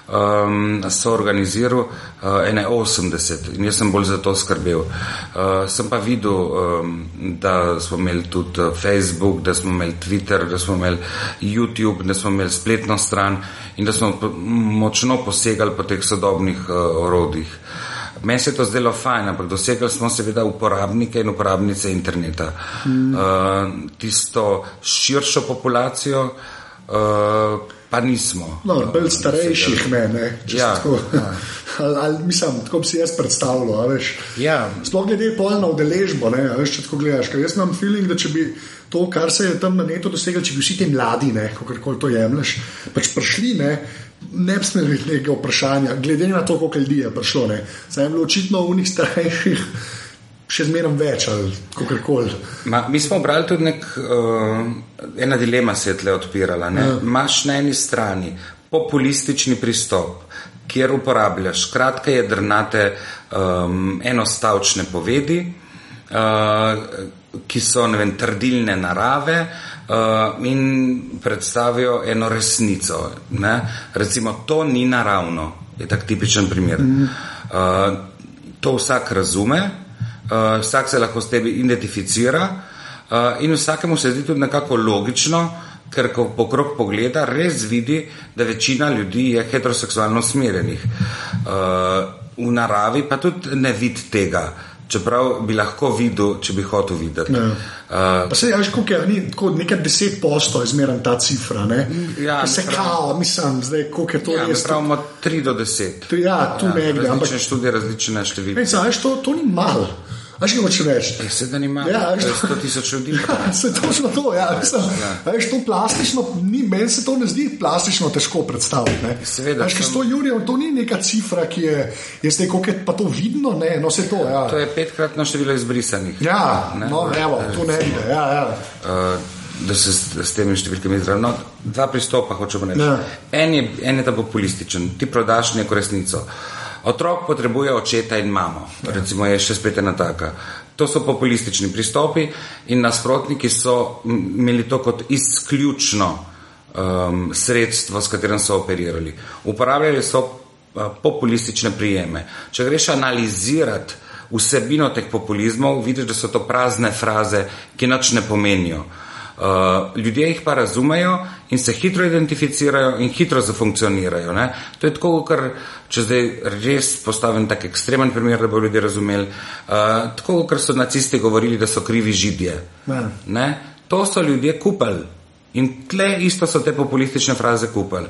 um, so organiziral uh, 81 in jaz sem bolj za to skrbel. Uh, sem pa videl, um, da smo imeli tudi Facebook, da smo imeli Twitter, da smo imeli YouTube, da smo imeli spletno stran in da smo močno posegali po teh sodobnih uh, orodjih. Meni se je to zdelo fajn, ampak dosegli smo seveda uporabnike in uporabnice interneta. Mm. Uh, tisto širšo populacijo uh, pa nismo. No, bolj starejših ne, ne. Ja, tako, ja. ali, ali, mislim, tako bi si jaz predstavljal. Ja. Sploh glede polna udeležbo, ne, veš, če tako gledaš. Jaz imam feeling, da če bi to, kar se je tam na netu doseglo, če bi vsi ti mladi, kako koli to jemliš, pač prišli. Ne, ne bi smeli biti nekega vprašanja, glede na to, koliko ljudi je prišlo. Zdaj je bilo očitno v njih starejših. Še zmeraj več ali kako koli. Mi smo brali tudi nek, uh, ena dilema, se je tle odpirala. Ja. Máš na eni strani populistični pristop, kjer uporabljaš kratke jedrnate, um, enostavčne povedi, uh, ki so vem, trdilne narave, uh, uh, in predstavijo eno resnico. Ne? Recimo, to ni naravno, je tak tipičen primer. Uh, to vsak razume, uh, vsak se lahko s tebi identificira uh, in vsakemu se zdi tudi nekako logično. Ker ko pokrog pogleda, res vidi, da večina ljudi je heteroseksualno usmerjenih. Uh, v naravi pa tudi ne vidi tega. Čeprav bi lahko videl, če bi hotel videti. Ja. Uh, se, ja, kako je, ni, tako, nekaj deset postov je zmeraj ta cifra. Ja, se kao, mislim, zdaj, koliko je to ja, res. Pravimo tri do deset. Ja, tu ja, nekaj. Različne študije, različne številke. To, to ni malo. Veš, kaj hočeš reči? Ja, se da nima. Ja, veš, 100 tisoč ljudi. Ja, se točno to, ja. Mislim, ja. Veš, to plastično, ni, meni se to ne zdi plastično težko predstaviti. Ne. Seveda. Veš, sem... 100 jurjev, to ni neka cifra, ki je, jaz ne, koliko je pa to vidno, ne, no se to, ja. To je petkratno število izbrisanih. Ja, ne? no, evo, to ne vide, ja, ja. Uh, Da se s, s temi številkami izražajo. No, dva pristopa hočemo reči. Ja. En, je, en je ta populističen, ti prodaš neko resnico. Uh, Otrok potrebuje očeta in mamo, ja. recimo je še spet ena taka. To so populistični pristopi in nasprotniki so imeli to kot izključno um, sredstvo, s katerim so operirali. Uporabljali so uh, populistične prijeme. Če greš analizirati vsebino teh populizmov, vidiš, da so to prazne fraze, ki nič ne pomenijo. Uh, ljudje jih pa razumejo in se hitro identificirajo in hitro zafunkcionirajo. Ne? To je tako, ker če zdaj res postavim tak ekstremen primer, da bo ljudje razumeli, uh, tako, ker so nacisti govorili, da so krivi židje. Ne? To so ljudje kupili in tle isto so te populistične fraze kupili.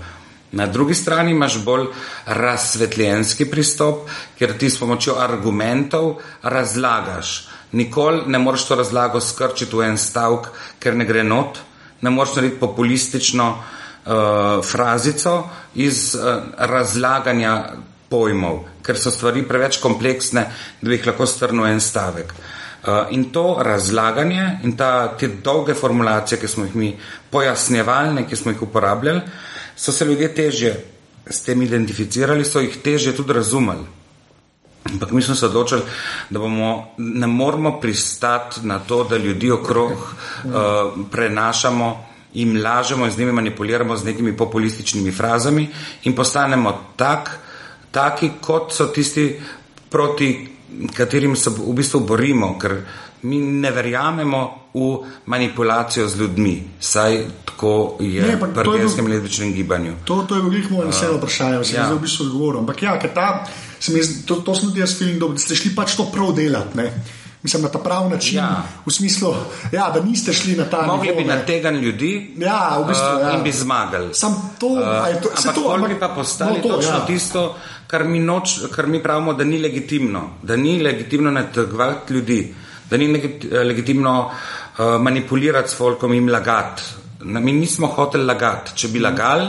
Na drugi strani imaš bolj razsvetljenski pristop, ker ti s pomočjo argumentov razlagaš. Nikoli ne moreš to razlago skrčiti v en stavek, ker ne gre not, ne moreš narediti populistično uh, frazico iz uh, razlaganja pojmov, ker so stvari preveč kompleksne, da bi jih lahko strnil en stavek. Uh, in to razlaganje in ta, te dolge formulacije, ki smo jih mi pojasnjevali, ki smo jih uporabljali, so se ljudje težje s tem identificirali, so jih težje tudi razumeli. Ampak mi smo se odločili, da bomo, ne moramo pristati na to, da ljudi okrog uh, prenašamo in lažemo in z njimi manipuliramo z nekimi populističnimi frazami in postanemo tak, taki, kot so tisti, proti katerim se v bistvu borimo, ker mi ne verjamemo v manipulacijo z ljudmi, saj tako je v prvenskem letošnjem gibanju. To, to je veliko moj naslednje uh, vprašanje, sem ja. v bistvu odgovoril. Ampak ja, ker ta sem, to, to sem tudi jaz film, da ste šli pač to prav delati. Ne? Mislim, na ta pravi način, ja. v smislu, ja, da niste šli na ta način. Mogli bi nategniti ljudi ja, v bistvu, ja. in bi zmagali. Sam to, uh, to, ampak to ampak, bi pa postali no, to, točno ja. tisto, kar mi, noč, kar mi pravimo, da ni legitimno. Da ni legitimno nategovati ljudi, da ni legitimno uh, manipulirati s folkom in lagati. Mi nismo hoteli lagati. Če bi lagali,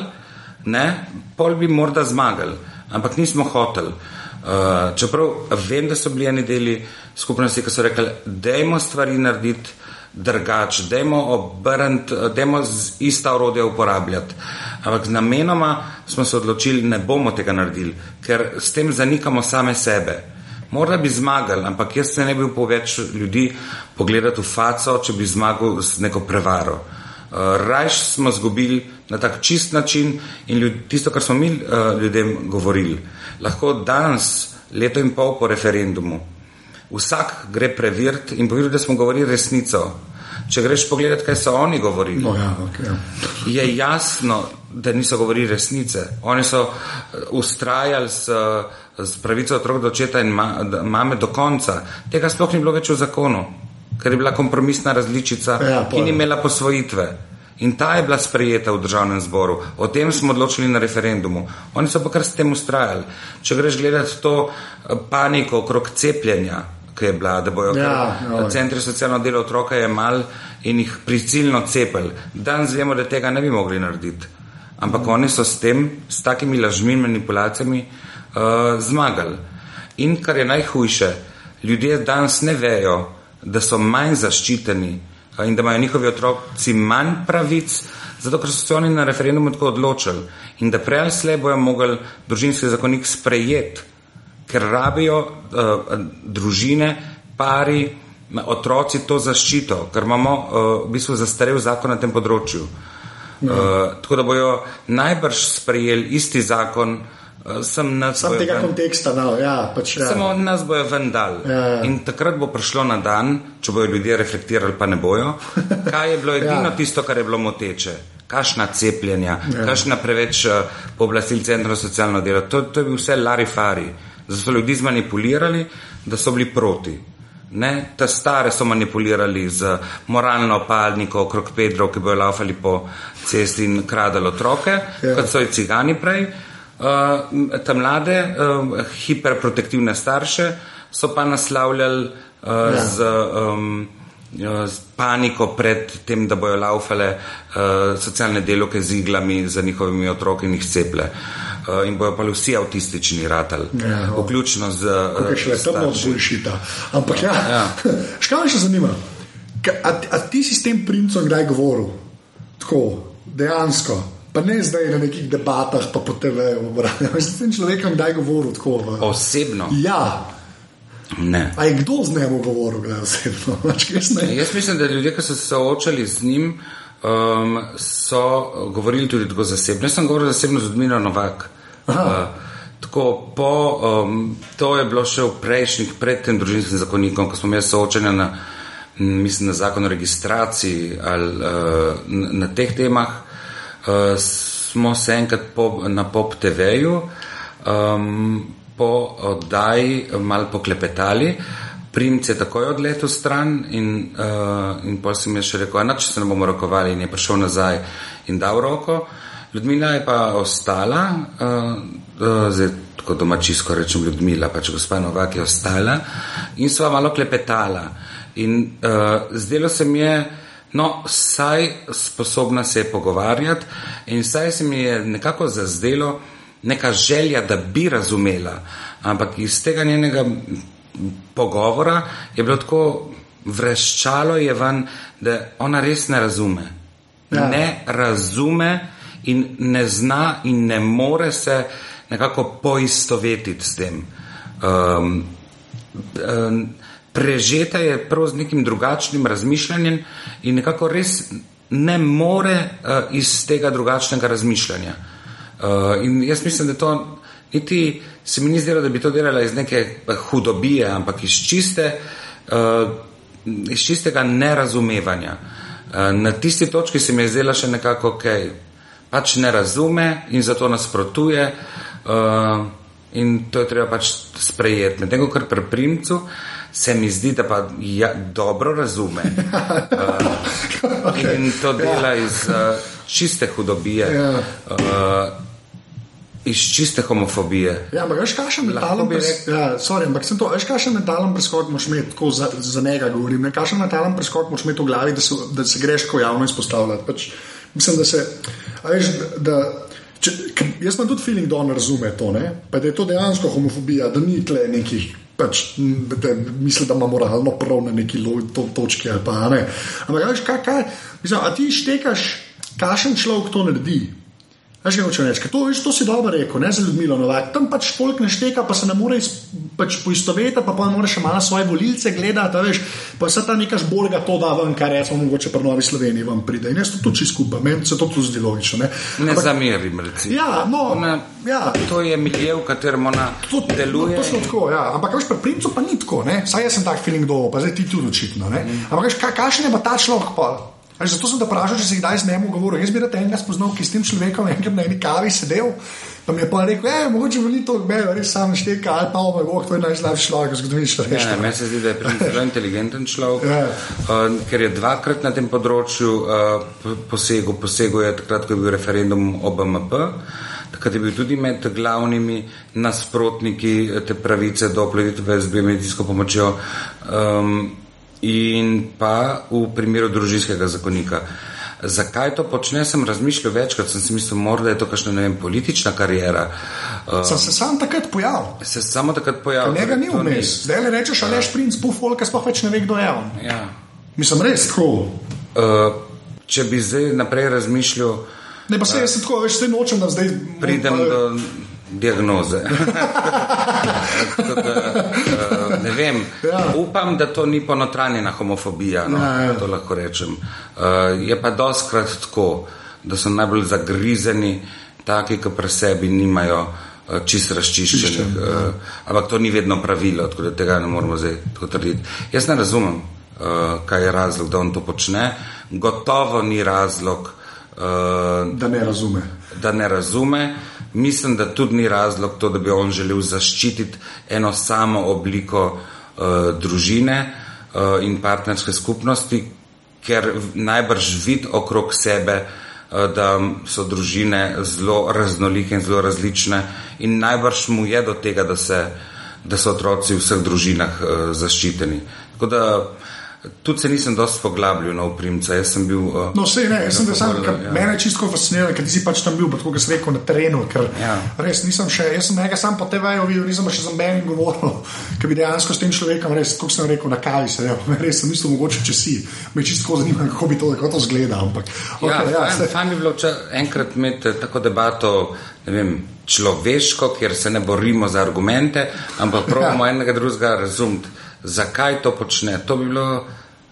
ne, pol bi morda zmagali, ampak nismo hoteli. Uh, čeprav vem, da so bili eni deli skupnosti, ki so rekli, da je stvari narediti drugače, da je obrniti, da je ista orodja uporabljati. Ampak namenoma smo se odločili, ne bomo tega naredili, ker s tem zanikamo same sebe. Morda bi zmagali, ampak jaz se ne bi upal več ljudi pogledati v faco, če bi zmagal z neko prevaro. Uh, Rajš smo izgubili na tak čist način in ljud, tisto, kar smo mi uh, ljudem govorili lahko danes, leto in pol po referendumu, vsak gre preveriti in povedati, da smo govorili resnico. Če greš pogledati, kaj so oni govorili, no, ja, okay. je jasno, da niso govorili resnice. Oni so ustrajali s, s pravico otrok do očeta in ma, mame do konca. Tega sploh ni bilo več v zakonu, ker je bila kompromisna različica, ja, ki ni imela posvojitve. In ta je bila sprejeta v državnem zboru. O tem smo odločili na referendumu. Oni so pa kar s tem ustrajali. Če greš gledati to eh, paniko okrog cepljenja, ki je bila, da bojo ja, centri socialno delo otroka je mal in jih pricilno cepili. Danes vemo, da tega ne bi mogli narediti. Ampak mm. oni so s tem, s takimi lažmi in manipulacijami uh, zmagali. In kar je najhujše, ljudje danes ne vejo, da so manj zaščiteni in da imajo njihovi otroci manj pravic, zato ker so se oni na referendumu tako odločili in da prej ali slej bojo mogli družinski zakonik sprejeti, ker rabijo uh, družine, pari, otroci to zaščito, ker imamo uh, v bistvu zastarev zakon na tem področju. Uh, tako da bojo najbrž sprejeli isti zakon, uh, sem. Sam tega ven... konteksta, no, ja, pač, ja. Samo nas bojo vendal. Ja, ja. In takrat bo prišlo na dan, če bojo ljudje reflektirali, pa ne bojo, <laughs> kaj je bilo edino ja. tisto, kar je bilo moteče. Kašna cepljenja, ja. kašna preveč uh, pooblastil centra za socialno delo. To, to je bil vse larifari. Zato so ljudi zmanipulirali, da so bili proti. Ne? Ta stare so manipulirali z moralno opalniko okrog Pedrov, ki bojo laufali po cesti in kradali otroke, ja. kot so i cigani prej. Uh, te mlade, uh, hiperprotektivne starše so pa naslavljali uh, ja. z, um, z paniko pred tem, da bojo laufale uh, socialne delovke z iglami za njihovimi otroki in jih ceple. Uh, in bojo pa vsi avtistični ratal, ja, vključno z. Uh, še vedno je to boljšita. Ampak ja, ja. <laughs> škaj me še zanima. A, a ti si s tem princem kdaj govoril? Tako, dejansko. Pa ne zdaj na nekih debatah, pa po TV-ju. S tem človekom kdaj govoril tako? V... Osebno. Ja. Ne. A je kdo z njim govoril, gledaj osebno? <laughs> Jaz mislim, da ljudje, ki so se soočali z njim, um, so govorili tudi tako zasebno. Jaz sem govoril zasebno z Odmino Novak. Uh, tako po, um, to je bilo še v prejšnjih, pred tem družinskim zakonikom, ko smo imeli soočanje na mislim na zakon o registraciji ali uh, na teh temah, smo se enkrat po, na Pop TV-ju um, po oddaji malo poklepetali. Primce je takoj odletel stran in, uh, in pa sem jaz še rekel, da če se ne bomo rokovali in je prišel nazaj in dal roko. Ljudmila je pa ostala, uh, uh, zdaj tako domačijsko rečem Ljudmila, pač gospa Novak je ostala in sva malo klepetala. In uh, zdelo se mi je, no, saj sposobna se je pogovarjati in saj se mi je nekako zazdelo neka želja, da bi razumela, ampak iz tega njenega pogovora je bilo tako vreščalo je ven, da ona res ne razume. Ja. Ne razume in ne zna in ne more se nekako poistovetiti s tem. Um, um, prežeta je prav z nekim drugačnim razmišljanjem in nekako res ne more uh, iz tega drugačnega razmišljanja. Uh, in jaz mislim, da to niti se mi ni zdelo, da bi to delala iz neke hudobije, ampak iz, čiste, uh, iz čistega nerazumevanja. Uh, na tisti točki se mi je zdela še nekako, ok, pač ne razume in zato nasprotuje. Uh, in to je treba pač sprejeti. Medtem ko pri primcu se mi zdi, da pa ja, dobro razume. Uh, <laughs> okay. In to dela ja. iz uh, čiste hudobije. Ja. Uh, iz čiste homofobije. Ja, ampak veš, kakšen mentalen preskok. Ja, sorry, ampak sem to, veš, kakšen mentalen preskok moš imeti, tako za, za njega govorim, ne? kakšen mentalen preskok moš imeti v glavi, da se, da se greš ko javno izpostavljati. Pač, mislim, da se, veš, da. Če, jaz imam tudi feeling, da on razume to, ne? pa da je to dejansko homofobija, da ni tle nekih. Pač, da misli, da ima moralno prav na neki to, točki. Pa, ne. Ampak, kaj, kaj, mislim, a ti štekaš, kakšen človek to naredi? Veš, kaj hočeš reči? To, to si dobro rekel, ne za ljudmi, novak. tam pač folk ne šteka, pa se ne more pač poistovetiti, pa pa ne more še malo svoje volilce gledati. Veš, pa se ta neka zborga to da ven, kar recimo mogoče pri Novi Sloveniji vam pride. In jaz to tudi skupaj, meni se to tudi zdi logično. Ne, ne zamerim, recimo. Ja, no, ona, ja. To je milje, v katerem ona to, deluje. To, to tako, ja. Ampak veš, pri princu pa ni tako, ne? saj jaz sem tak feeling do, pa zdaj ti tudi očitno. Mm. Ampak veš, kakšen je pa ta človek pa? Ali zato sem te vprašal, če si kdaj z njim govoril. Jaz bi rad enega spoznal, ki s tem človekom enkrat na eni kavi sedel. Pa mi je pa rekel, da mogoče ni to meni, res sam šteka, ali pa ome, oh, to je najslabši človek, zgodovini človeka. Ja, meni se zdi, da je zelo inteligenten človek, ja. uh, ker je dvakrat na tem področju uh, posegel, posegel je takrat, ko je bil referendum o BMP. Takrat je bil tudi med glavnimi nasprotniki te pravice do plovitve z biomedijsko pomočjo. Um, in pa v primeru družinskega zakonika. Zakaj to počne, sem razmišljal večkrat, sem si mislil, morda je to kakšna vem, politična karijera. Uh, sem se sam takrat pojavil. Se samo takrat pojavil. Njega ni vmes. Zdaj le rečeš, ali je šprinc, pufolka, sploh več ne ve, kdo je on. Ja. Mislim, res tako. Uh, če bi zdaj naprej razmišljal. Ne, pa se uh, jaz tako, veš, se nočem, da zdaj. Pridem do diagnoze. <laughs> da, uh, ne vem, ja. upam, da to ni ponotranjena homofobija. No, ja, ja. To lahko rečem. Uh, je pa doskrat tako, da so najbolj zagrizeni, taki, ki pri sebi nimajo. Čist razčiščenih, uh, ampak to ni vedno pravilo, tako da tega ne moramo zdaj tako trditi. Jaz ne razumem, uh, kaj je razlog, da on to počne. Gotovo ni razlog, uh, da ne razume. Da ne razume. Mislim, da tudi ni razlog to, da bi on želel zaščititi eno samo obliko uh, družine uh, in partnerske skupnosti, ker najbrž vid okrog sebe, uh, da so družine zelo raznolike in zelo različne in najbrž mu je do tega, da, se, da so otroci v vseh družinah uh, zaščiteni. Tako da Tudi se nisem dosti poglabljal na oprimca. Bil, uh, no, vse ne, jaz sem sam, ja. mene čisto fascinira, ker si pač tam bil, kot sem rekel, na terenu. Ja. Res nisem še, jaz sem nekaj sam po TV-ju videl, nisem pa še za menim govoril, <laughs> ker bi dejansko s tem človekom, res, kot sem rekel, na kavi se je. <laughs> Res sem mislil, mogoče če si, me čisto zanima, kako bi to, kako to zgleda. Ampak, okay, ja, ja, fajn, fajn bi bilo če, enkrat imeti tako debato. Vem, človeško, kjer se ne borimo za argumente, ampak <laughs> pravimo ja. enega drugega razumeti zakaj to počne. To bi bilo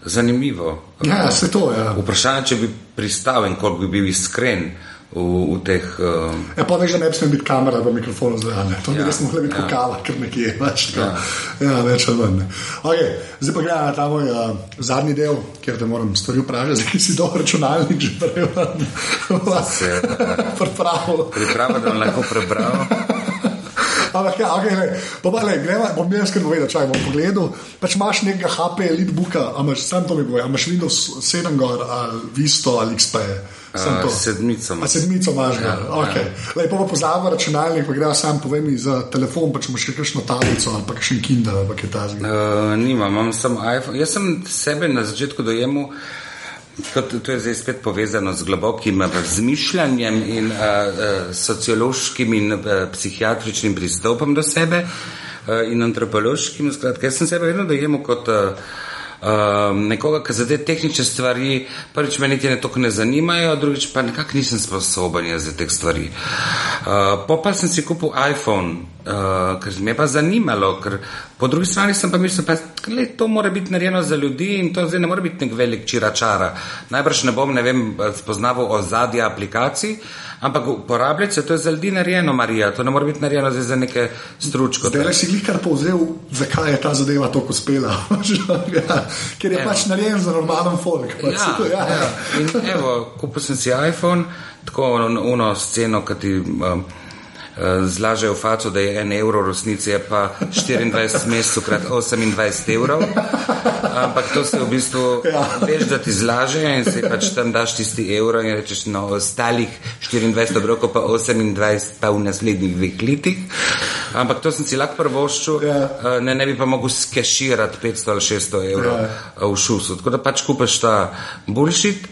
zanimivo. Ja, se to je. Ja. Vprašanje, če bi pristal in koliko bi bil iskren v, v teh. Uh, Ja, pa veš, da ne bi smel biti kamera v mikrofonu zdaj, ne. To bi Ja, res mogla biti ja. kokala, ker nekje, več, ja. ja, več ali manj. Okay, zdaj pa gledam na ta moj uh, zadnji del, kjer te moram stvari vprašati, <laughs> zakaj si dol računalnik že prej <laughs> Se, pripravil. priprava, da bom lahko prebral. <laughs> Ampak, ja, okay, lej, pa pa, lej, greva, bom jaz kar povedal, čaj bom pogledal. Pač imaš nekega HP Elite Booka, a imaš, sam to mi bo, imaš Windows 7 gor, ali Visto, ali XP. Sam to. sedmico imam. A sedmico imaš. Ja, okay. ja. Lej, pa pa pozabi računalnik, pa greva sam, povej mi za telefon, pa če imaš še kakšno tablico ali pa kakšen Kindle ali pa kaj tasga. Uh, nimam, imam samo iPhone. Jaz sem sebe na začetku dojemal, kot to je zdaj spet povezano z globokim razmišljanjem in uh, uh, sociološkim in uh, psihiatričnim pristopom do sebe uh, in antropološkim. Skratka, jaz sem sebe vedno dojemal kot. Uh, Uh, nekoga, ki zadeve tehnične stvari, prvič me niti ne toliko ne zanimajo, drugič pa nekako nisem sposoben za te stvari. Uh, po pa sem si kupil iPhone, uh, ker me je pa zanimalo, ker po drugi strani sem pa mislil, da to mora biti narejeno za ljudi in to zdaj ne more biti nek velik čiračara. Najbrž ne bom, ne vem, spoznaval ozadja aplikacij, ampak uporabljati se, to je za ljudi narejeno, Marija, to ne more biti narejeno za neke stručko. Zdaj si glikar povzel, zakaj je ta zadeva tako uspela. ja, <laughs> ker je Evo. pač narejen za normalen folk. Pač, Ja, to, <laughs> ja, ja. In evo, kupil sem si iPhone, tako ono sceno, ki ti um, zlažejo v faco, da je en evro, v resnici je pa 24 mesecev krat 28 evrov. Ampak to se v bistvu, Ja. veš, da ti zlaže in si pač tam daš tisti evro in rečeš, no, ostalih 24 obrokov pa 28 pa v naslednjih dveh letih. Ampak to sem si lahko prvoščil, Ja. uh, ne, ne bi pa mogel skeširati 500 ali 600 evrov Ja. uh, v šusu. Tako da pač kupiš ta bullshit.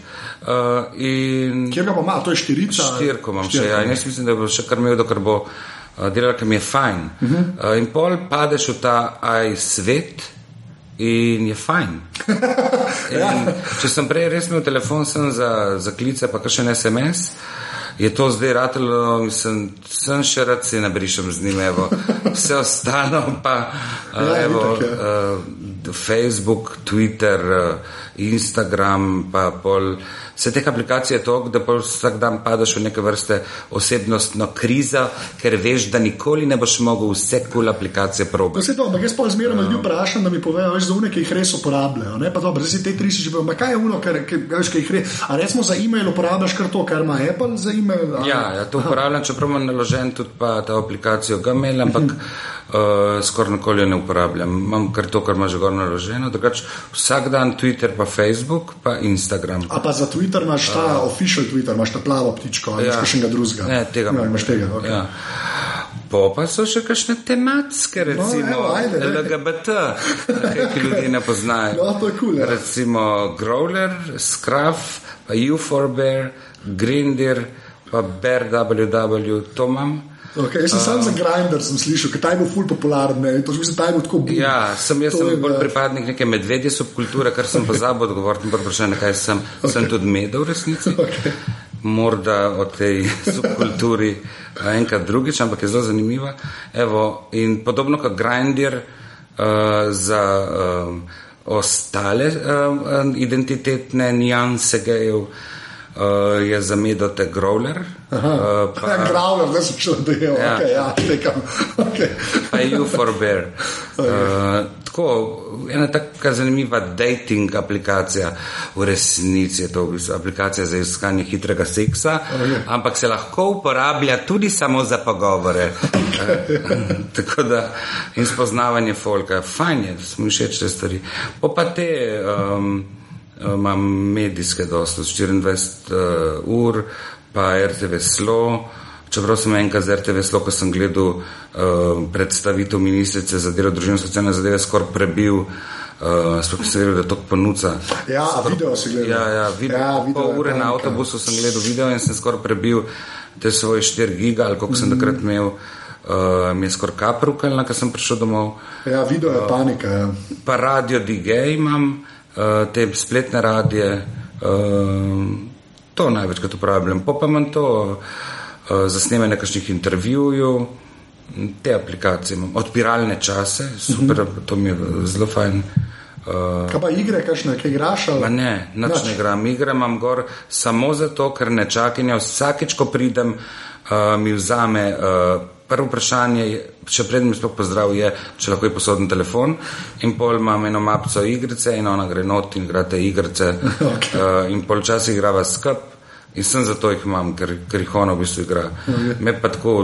Uh, in Kjer ga pa ima, to je štirica? štirko imam še. Ja, in jaz mislim, da bo še kar imel, dokler bo uh, delal, ker mi je fajn. Uh -huh. uh, in pol padeš v ta aj svet. In je fajn. <laughs> In če sem prej res imel telefon za, za klice, pa še en SMS, je to zdaj ratelo, mislim, sem še rad se nabrišem z njim, evo. vse ostalo pa uh, <laughs> Ja, evo, itak, ja. uh, Facebook, Twitter, uh, Instagram, pa pol. Vse teh aplikacij je toliko, da pol vsak dan padeš v neke vrste osebnostno krizo, ker veš, da nikoli ne boš mogel vse kul cool aplikacije No, probati. se to, ampak jaz pa zmeraj ljudi vprašam, da mi povejo, veš, za une, ki jih res uporabljajo. Ne? Pa dobro, zdaj si te tri si že povedal, kaj je uno, kar, ki, veš, ki jih res. A recimo za e-mail uporabljaš kar to, kar ima Apple za e-mail? a- Ja, ja to uporabljam, čeprav imam naložen tudi pa ta aplikacijo Gmail, ampak uh, <laughs> skoraj nikoli ne uporabljam. Imam kar to, kar ima že gor naloženo. Drugač, vsak dan Twitter, pa Facebook, pa Instagram. A pa za Twitter imaš ta official Twitter, imaš ta plavo ptičko ali ja. Ja. še enega drugega. Ne, tega ne, imam. imaš tega. Okay. Ja. Po pa so še kakšne tematske, recimo evo, ajde, daj. LGBT, nekaj, ki <laughs> ljudi ne poznajo. No, to je cool, ja. Recimo Growler, Scruff, pa U4Bear, Grindir, pa Bear WW, to imam. Okay, jaz sem sam za Grindr, sem slišal, ker ta je bil ful popularen, ne, to mislim, ta je bil tako bil. Ja, sem jaz To sem je, bolj ja. pripadnik neke medvedje subkulture, kar sem pozabil odgovoriti na vprašanje, kaj sem. Okay. Sem tudi medel v resnici. Okay. Morda o tej <laughs> subkulturi a enkrat drugič, ampak je zelo zanimiva. Evo, in podobno kot Grindir uh, za um, ostale um, identitetne nijanse gejev, uh, je za medote Growler. Uh, <laughs> Pa... Ja, Growler, zdaj sem šel, da je, ja. Okay, ja, tekam. Okay. pa je U4Bear. Uh, <laughs> tako, ena taka zanimiva dating aplikacija, v resnici je to aplikacija za iskanje hitrega seksa, Okay. ampak se lahko uporablja tudi samo za pogovore. Uh, <laughs> tako da in spoznavanje folka, fajn je, smo všeč te stvari. Po pa te um, imam medijske dosto, 24 uh, ur, pa RTV Slo. Čeprav sem enkrat z RTV Slo, ko sem gledal uh, predstavitev ministrice za delo, družino in socialne zadeve, skoraj prebil, uh, sploh sem vedel, da to ponuca. Ja, a video si gledal. Ja, ja, vid Ja, video pol je ure na avtobusu sem gledal video in sem skoraj prebil te svoje 4 giga, ali koliko sem takrat imel, uh, mi je skoraj kaprukal, ko sem prišel domov. Ja, video je panika. Ja. Pa radio DJ imam, uh, te spletne radije, uh, to največkrat uporabljam. Pa imam to uh, za snemanje nekakšnih intervjujev, te aplikacije imam, odpiralne čase, super, to mi je zelo fajn. Uh, Kaj pa igre, kakšne, kaj igraš? ali- ne, nič ne igram. Igre imam gor samo zato, ker ne čakanja. Vsakeč, ko pridem, uh, mi vzame. Uh, Prvo vprašanje, je, še predtem sploh pozdrav, je, če lahko je posoden telefon. In pol imam eno mapico igrice in ona gre not in igra te igrice. <laughs> Okay. uh, in pol časa igrava skup in sem zato jih imam, ker, ker jih ona v bistvu igra. Okay. Me pa tako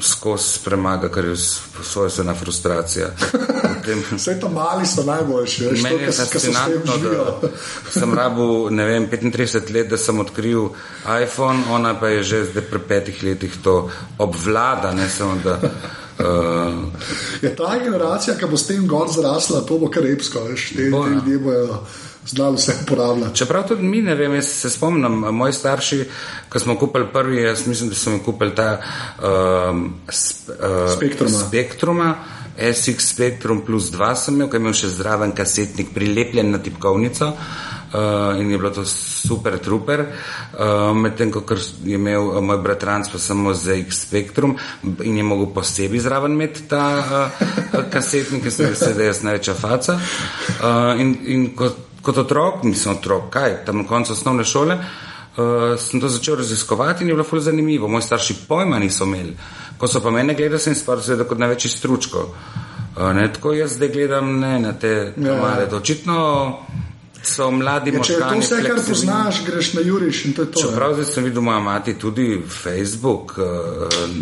skozi premaga, ker je svojstvena frustracija. <laughs> Potem- Vse to mali so najboljši, veš, to, Meni je tem fascinantno, da sem rabil ne vem, 35 let, da sem odkril iPhone, ona pa je že zdaj pri petih letih to obvlada, ne samo da. Uh, Je ta generacija, ki bo s tem gor zrasla, to bo kar epsko, veš, te, Bo, te ja. ljudje bojo znali vse uporabljati. čeprav tudi mi, ne vem, jaz se spomnim, moji starši, ko smo kupili prvi, jaz mislim, da smo kupili ta um, sp, uh, Spektruma. Spektruma. SX Spectrum plus 2 sem imel, ki je imel še zraven kasetnik prilepljen na tipkovnico uh, in je bilo to super, truper. Uh, Medtem ko je imel uh, moj bratranc pa samo za X Spectrum in je mogel posebej zraven imeti ta uh, kasetnik, ker sem vesel, da je jaz največja faca. Uh, in in kot, kot otrok, nisem otrok, kaj, tam na koncu osnovne šole. Uh, sem to začel raziskovati in je bilo ful zanimivo. Moji starši pojma niso imeli. Ko so pa mene gledali, sem spal seveda kot največji stručko. Uh, ne, tako jaz zdaj gledam ne, na te Ja. male. Očitno so mladi Ja, če je to možgani. vse, kar poznaš, greš na Juriš in to je to. ja. Čeprav zdaj sem videl moja mati tudi Facebook uh,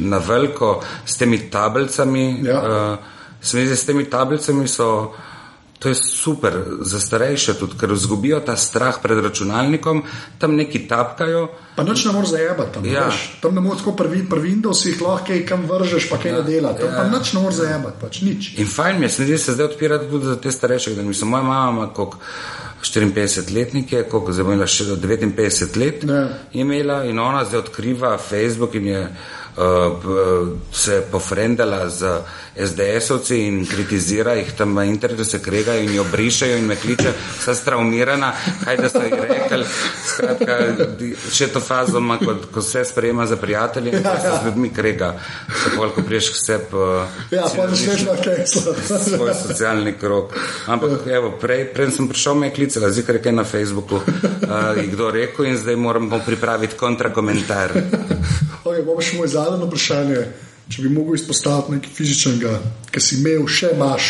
na veliko s temi tablicami. Ja. Uh, se mi zdi, s temi tablicami so. To je super za starejše, tudi ker izgubijo ta strah pred računalnikom, tam neki tapkajo. Pa noč ne moreš zajebati tam. Ja. Ja. Tam ne moreš tako pri, pri Windowsih lahko kaj kam vržeš, pa kaj ja. ne dela. Tam ja. pa noč ne moreš zajebati, pač nič. In fajn mi je, se mi se zdaj odpira tudi za te starejše, da mislim, moja mama koliko 54 letnike, koliko zdaj bo imela še 59 let, Ja. imela in ona zdaj odkriva Facebook in je uh, se pofrendala z SDS-ovci in kritizira jih tam na internetu, se kregajo in jo brišajo in me kliče, vsa straumirana, kaj da so ji rekli. Skratka, še to fazo ima, ko, ko se sprejema za prijatelje in ja, ja. se z ljudmi krega, pol, ko priješ k sebi. Uh, Ja, pa začneš na Tesla. svoj socialni krok. Ampak, evo, prej, prej sem prišel, me je klicala, zikar je kaj na Facebooku, uh, kdo rekel in zdaj moramo pripraviti kontrakomentar. Okay, Bomo še moj zadnje vprašanje. Če bi mogel izpostaviti nekaj fizičnega, ki si imel, še imaš,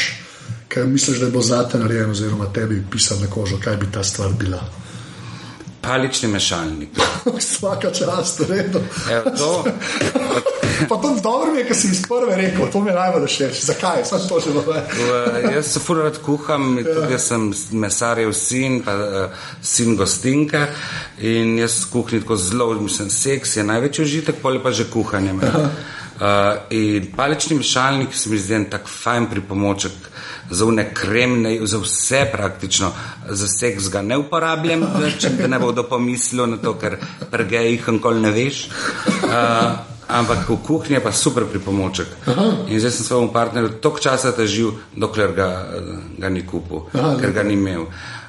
kaj misliš, da bo zate narejen, oziroma tebi pisal na kožo, kaj bi ta stvar bila. Palični mešalnik. <laughs> Vsaka čast, redo. Evo, to, <laughs> Pa to dobro mi je, ker si iz prve rekel, to mi je najbolj všeč. Zakaj? Sam to že dobro. jaz se furat kuham, <laughs> in tudi jaz sem mesarjev sin, pa uh, sin gostinka in jaz v kuhinji tako zelo, mislim, seks je največji užitek, pol pa že kuhanje. Uh, in palični mešalnik se mi zdi en tak fajn pripomoček za une kremne, za vse praktično. Za seks ga ne uporabljam, če da ne bo kdo pomislil na to, ker prgejih nikoli ne veš. Uh, ampak v kuhinji je pa super pripomoček. In zdaj sem svojemu partnerju toliko časa težil, dokler ga, eh, ga ni kupil, Aha, ker ga ni imel. Uh,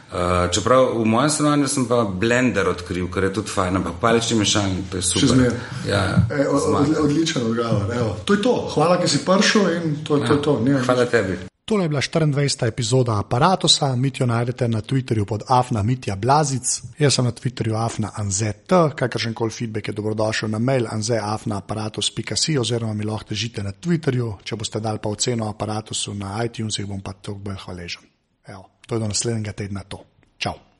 čeprav v mojem stanovanju sem pa blender odkril, ker je tudi fajn, ampak palični mešalnik, to je super. Ja, E, od, od, odličen odgovor. Evo. To je to. Hvala, ker si prišel in to, to je to. Nimam Hvala tebi. Tole je bila 24. epizoda aparata. Mitjo najdete na Twitterju pod Afna Mitja Blazic, jaz sem na Twitterju Afna Anzet, kakršen koli feedback je dobrodošel na mail anzeafnaaparatus.si oziroma mi lahko težite na Twitterju. Če boste dali pa oceno aparatusu na iTunesih, bom pa toliko bolj hvaležen. To je do naslednjega tedna to. Čau!